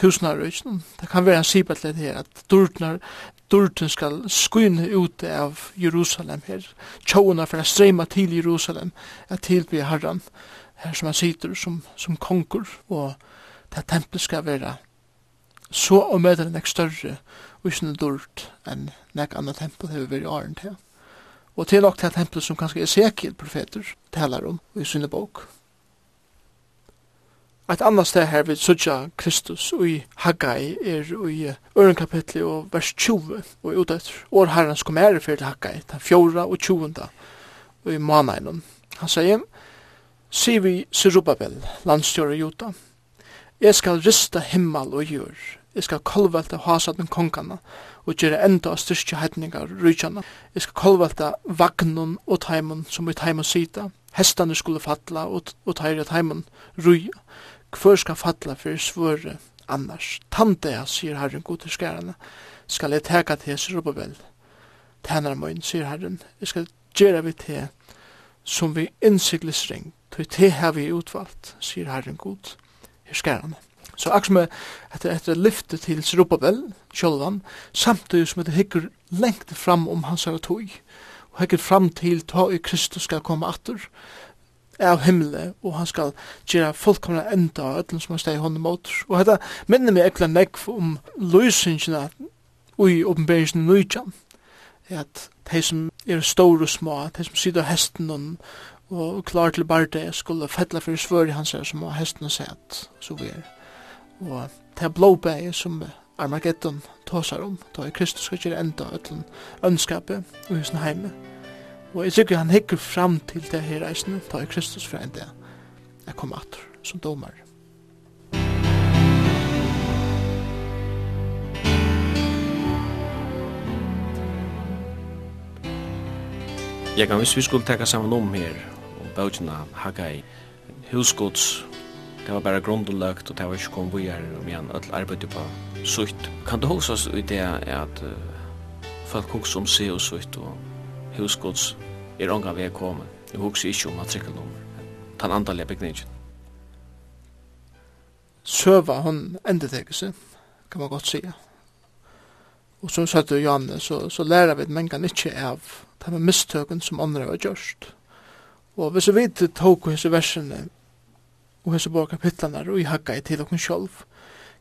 tusenar rujtjen. Det kan være en sibetlet her at durdnar Durten skal skynne ut av Jerusalem her. Tjåna for å strema til Jerusalem er tilby herran her som han sitter som, som konkur og det tempelet skal være så og møter nek større og ikke noe dårlig enn nek annet tempel hever vært i åren til. Og til nok til tempel som kanskje Ezekiel profeter talar om i sinne bok. Et annet sted her vil sudja Kristus og i Haggai er i øren kapitli og vers 20 og i utet år herrens kom ære fyrir til Haggai den fjorda og tjuvenda og i manainon. Han sier Sivi Sirubabel, landstjøret Jota, Jeg skal rista himmel og jord Jeg skal kolvelte hasaten kongana og gjøre enda av styrkje heitningar rujtjana. Jeg skal kolvelte vagnun og taimun som i taimun sida. Hestane skulle falla og, og teire taimun ruja. Hvor skal falla fyrir svore annars? Tante sier herren god til skærene, skal jeg teka til hese robovel. Tænar moin, sier herren, jeg skal gjøre vi til som vi innsikles ring, til til har vi utvalgt, sier herren god til skærene. Så akkur som etter etter lyfte til Zerubbabel, Kjolvan, samtidig som det hikker lengt fram om hans her tog, og hikker fram til ta i Kristus skal komme atter av himmelen, og han skal gjøre fullkomna enda av öllum som han steg hånden mot. Og dette minner meg ekkla nekv om løysingina ui oppenberingsin nøyjan, at de som er store og små, de som sitter hesten og og klar til bare det skulle fettla for svør i hans her som har hesten og sett, så vi er. Og det blåbæge som Armageddon tåsar om, da er Kristus skal gjøre enda øtlen ønskapet og husen heime. Og jeg sikker han hikker fram til det her reisende, da er Kristus fra enda jeg kom atter som domar. Jeg kan hvis vi skulle tekka saman om her, og bøtjena Haggai, Hilskots Det var bara grundlagt och det var inte kom vi här om igen att arbeta på sutt. Kan du huska oss i det att uh, folk hugsa om sig och sutt och husgods er ånga vi er kommet. Jeg husker ikke om matrikelnummer. Den andalige bygningen. Søva, hon endetekelse, kan man godt sige. Og som sagt du, Janne, så, så lærer vi at mengan ikke av de mistøkken som andre har gjørst. Og hvis vi vet tog hos versene og hese bak kapitlanar og i hakka i til okkur sjálv.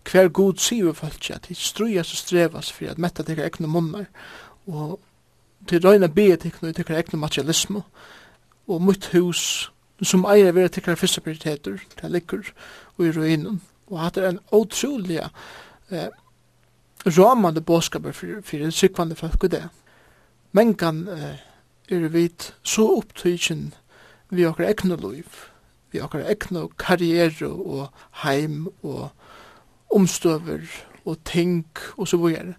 Hver god sier folk at de strujas og strevas for at metta tekar egne munnar og til røyna bia tekar og tekar egne materialismo og mutt hus som eier vera tekar fyrsta prioriteter til likur og i ruinen og hatt er en utrolig eh, ramande båskaper for, for sikvande folk og det. Men kan eh, er vit så opptøyken vi okkar egne liv vi okkar egna karriere og heim og omstøver og ting og så videre.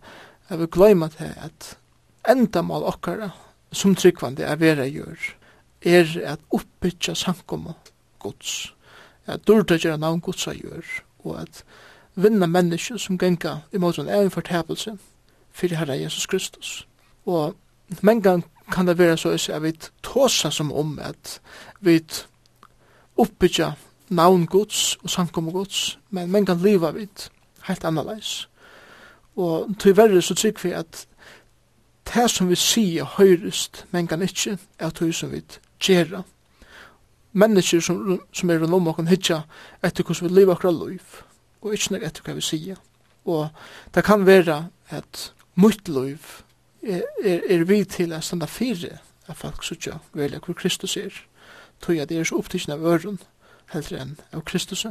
Jeg vil gløyma til at endamal okkara som tryggvande er vera gjør er at oppbytja sankum gods at durta gjerra navn godsa gjør og at vinna mennesker som genga imot en fortabelse fyrir Herre Jesus Kristus og mengan kan det være så at vi tåsa som om at vi oppbyggja navn gods og samkomme gods, men man kan liva vid helt annerleis. Og til verre så trygg vi at det som vi sier høyrest, men kan ikkje, er det som vi gjerra. Mennesker som, som er rundt om oss hitja etter hvordan vi lever akkurat liv, og ikkje nek etter hva vi sier. Og det kan være at mitt liv er, er, er vi til å standa fire av folk som ikke velger hvor Kristus er tog at det er så opptidsen av øren, heldre enn av Kristus.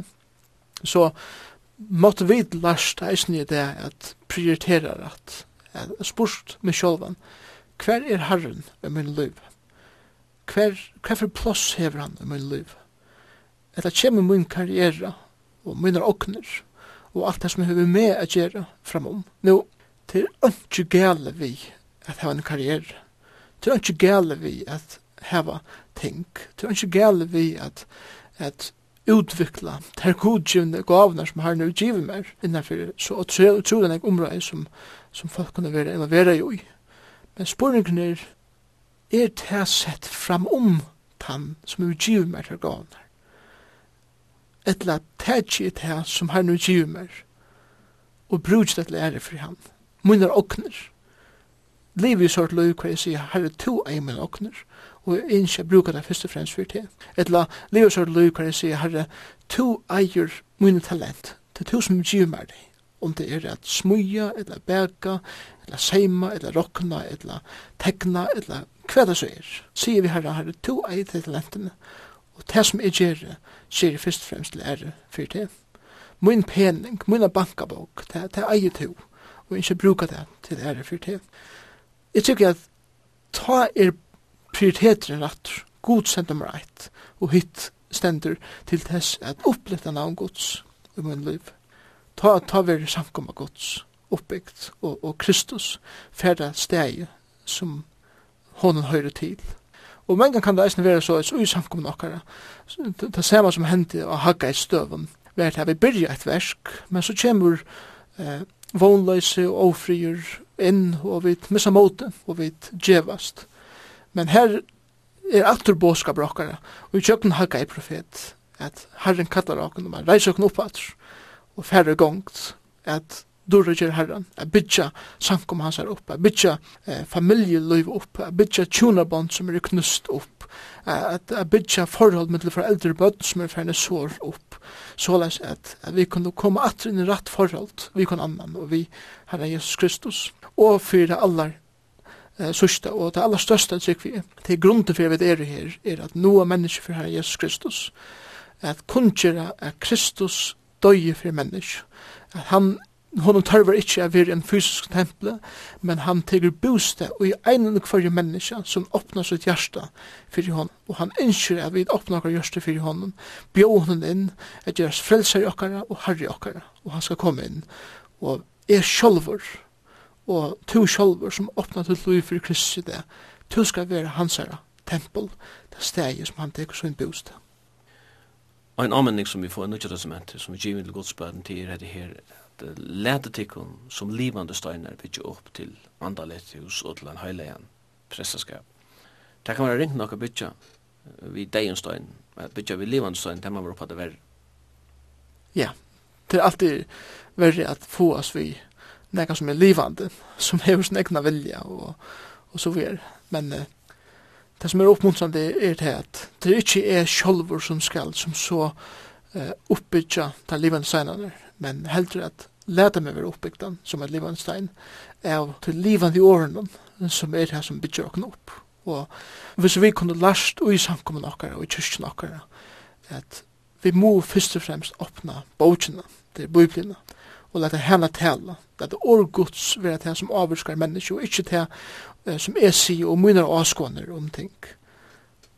Så måtte vi last eisen i det at prioritera at, at spurt med sjolvan, hver er Herren i min liv? Hver, hver for plass hever han i min liv? Etta kjem min karriere og mine åkner og alt det som hever med å gjøre framom. Nå, det er ikke gale vi at hava en karriere. Det er ikke gale vi at hava ting. Det er ikke gale vi at, at utvikla ter godgivende gavner som har nu givet mer innanfor så utrolig nek område som, som folk kunne være involvera i. Men spurningen er, er det sett fram om tann som er givet mer ter gavner. Etla tætsi er det som har nu givet mer og brudst etla lære for han. Munnar okner. Liv i sort løy hva jeg sier, herre to eimen okner og jeg ikke bruker det først og fremst for det. Etla, lever så løy, kan jeg si, herre, to eier mine talent, til to som gir meg det, om det er at smuja, eller bæka, eller seima, eller rokna, eller tekna, eller hva det så er. Sier vi herre, herre, to eier til talentene, og det som jeg gjør, sier jeg først og fremst lære for det. Min pening, min bankabok, det, det eier to, og ikke bruker det til ære for det. Jeg tykker at ta er prioriteter enn rattur. God sender meg rett, og hitt stender til tess at oppletta navn gods i min liv. Ta, ta veri samkomma gods, oppbyggt, og, og Kristus færda steg som honen høyre til. Og mange kan det eisen være så, så i samkomna okkara, det samme som hendte og hagga i støven, vær til at vi byrja et versk, men så kjemur eh, vonløyse og ofrier inn, og vi missa måte, og vi djevast. Men her er atur båskap rokkara, og i kjøkken hakka i profet, at herren kallar okken, og man reiser okken opp og færre gongt, at durrger herran, at bytja sankum hans her upp, at bytja eh, familjeløyv upp, at bytja tjunabond som er knust upp, at, at bytja forhold mittel for eldre bøtt som er ferne sår upp, såleis at, at vi kunne komme atter inn i ratt forhold, vi kunne annan, og vi, Herre Jesus Kristus, og fyra allar eh, sørste, og det aller største trykk vi til Det for vi er her, er at noe mennesker for Herre Jesus Kristus, at kunngjøre at Kristus døye for mennesker, at han Hon tørver ikkje av vir en fysisk temple, men han tegur bostad og i einan og hverje menneska som åpnar sitt hjärsta fyrir hon. Og han ønsker at vi åpnar okkar hjärsta fyrir hon, bjå hon inn, at gjerast frelser i okkara og harri okkara, og han skal komme inn. Og er sjolvor, og to sjálfur som åpna til lov for Kristus i det, to skal være hans herre, tempel, det steget som han teker sin bostad. Og en anmenning som vi får i Nødja Testamentet, som vi giver til godsbøden til er det her, at lete tikkun som livande støyner bytje opp til andalett hos og til en høylegan pressaskap. Det kan være ringt nok å bytja vi deion stein, bytja vi livande støyn, det man var oppa det verre. Ja, det er alltid verre at få oss vi nekka som er livande, som hever sin egna vilja og, og så videre. Men uh, det som er oppmuntrande er det at det er ikke er sjolver som skal som så uh, oppbyggja den livande steinene, men heldur at leta meg være oppbyggdan som et livande stein av til livande i årene som er det som bygger okken opp. Og hvis vi kunne last og i samkommun okkara og i kyrkjen okkara at vi må først og fremst åpna bókina, det er bøyblina, og leta henne tala. Leta orgods være det som avvirskar menneske, og ikkje det eh, som er si og mynar avskåner om ting.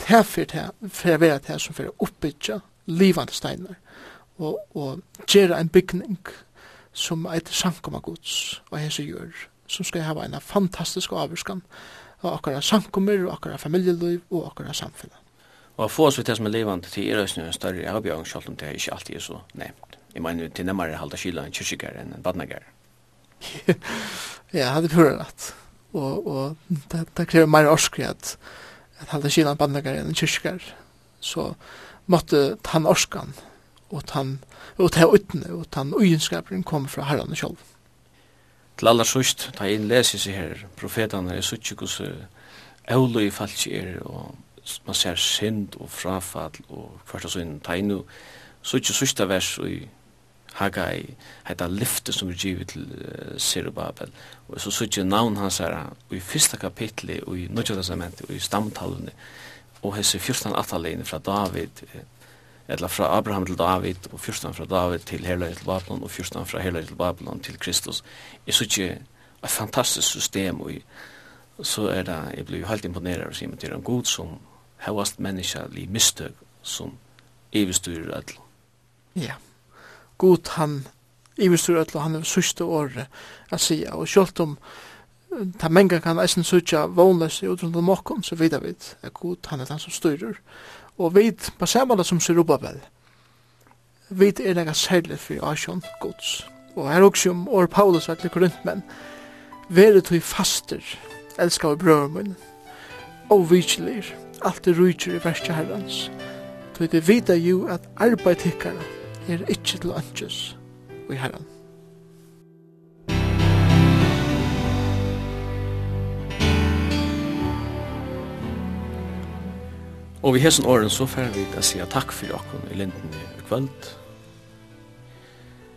Det fyrir det, fyrir vera det som fyrir oppbytja livande steinar, og, og gjøre en bygning som eit sankum av gods, og hese gjør, som skal ha en fantastisk avvirskan av akkara sankummer, og akkara familieliv, og akkara samfunnet. Og få oss vidt det som er levande til er en større avbjørn, selv om det ikke alltid er så nevnt. Jeg mener, til nemmere halda kyla en kyrkjegare enn en badnagare. ja, det er pura rett. Og, og det, det krever mer orskri at, at halda kyla en badnagare enn en kyrkjegare. Så måtte han orskan og han og ta utne og han ugenskapen kom fra herren sjølv. Til aller sust, ta inn leser seg her, profetene er sutt ikke hos eulu i falsk er, og man ser synd og frafall og hvert og sånn, ta inn og sutt ikke sørste vers i Haggai, heita lyfte som er givet til uh, Sirubabel. Og så sutje navn hans her i fyrsta kapitli og i Nudja og i stamtalene og hese 14 atalene fra David eller fra Abraham til David og 14 fra David til Herløy til Babylon og 14 fra Herløy til Babylon til Kristus. Jeg sutje et fantastisk system og så er det, jeg blir jo helt imponeret og sier meg til en god som hevast menneska li mistøk som evigstyrer alle. Ja. Yeah god han ivistur öll og han er sørste året a sia og sjølt om ta menga kan eisen sørja vånløs i utrundet mokkom, så vidar vi at god han er han som styrer, og vi på samme som Sirubabel, vi er nega særlig for Asjon gods. Og her også om år Paulus at men Vere tog faster, elskar vi brøver min, og vitselir, alt er rujtjer i verste herrans. Tog det vita jo at arbeid tikkara er ikkje til ønskjøs i herren. Og vi hesen åren så fer vi å si takk for jokken i linden i kvöld.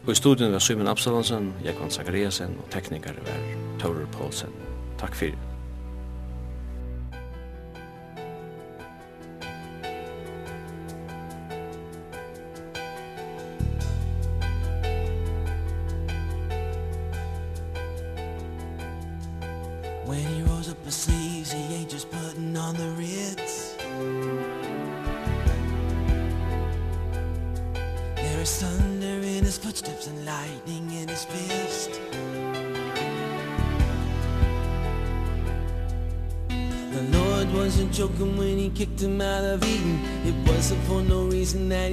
Og i studien var Simon Absalonsen, Jekvann Zakariasen og teknikere var Taurer Poulsen. Takk fyrir.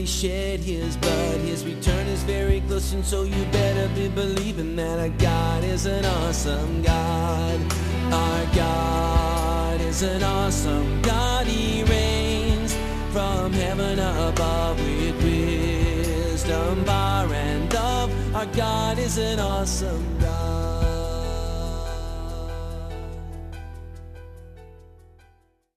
already shed his blood. His return is very close and so you better be believing That our God is an awesome God. Our God is an awesome God. He reigns from heaven above With wisdom, power and love. Our God is an awesome God.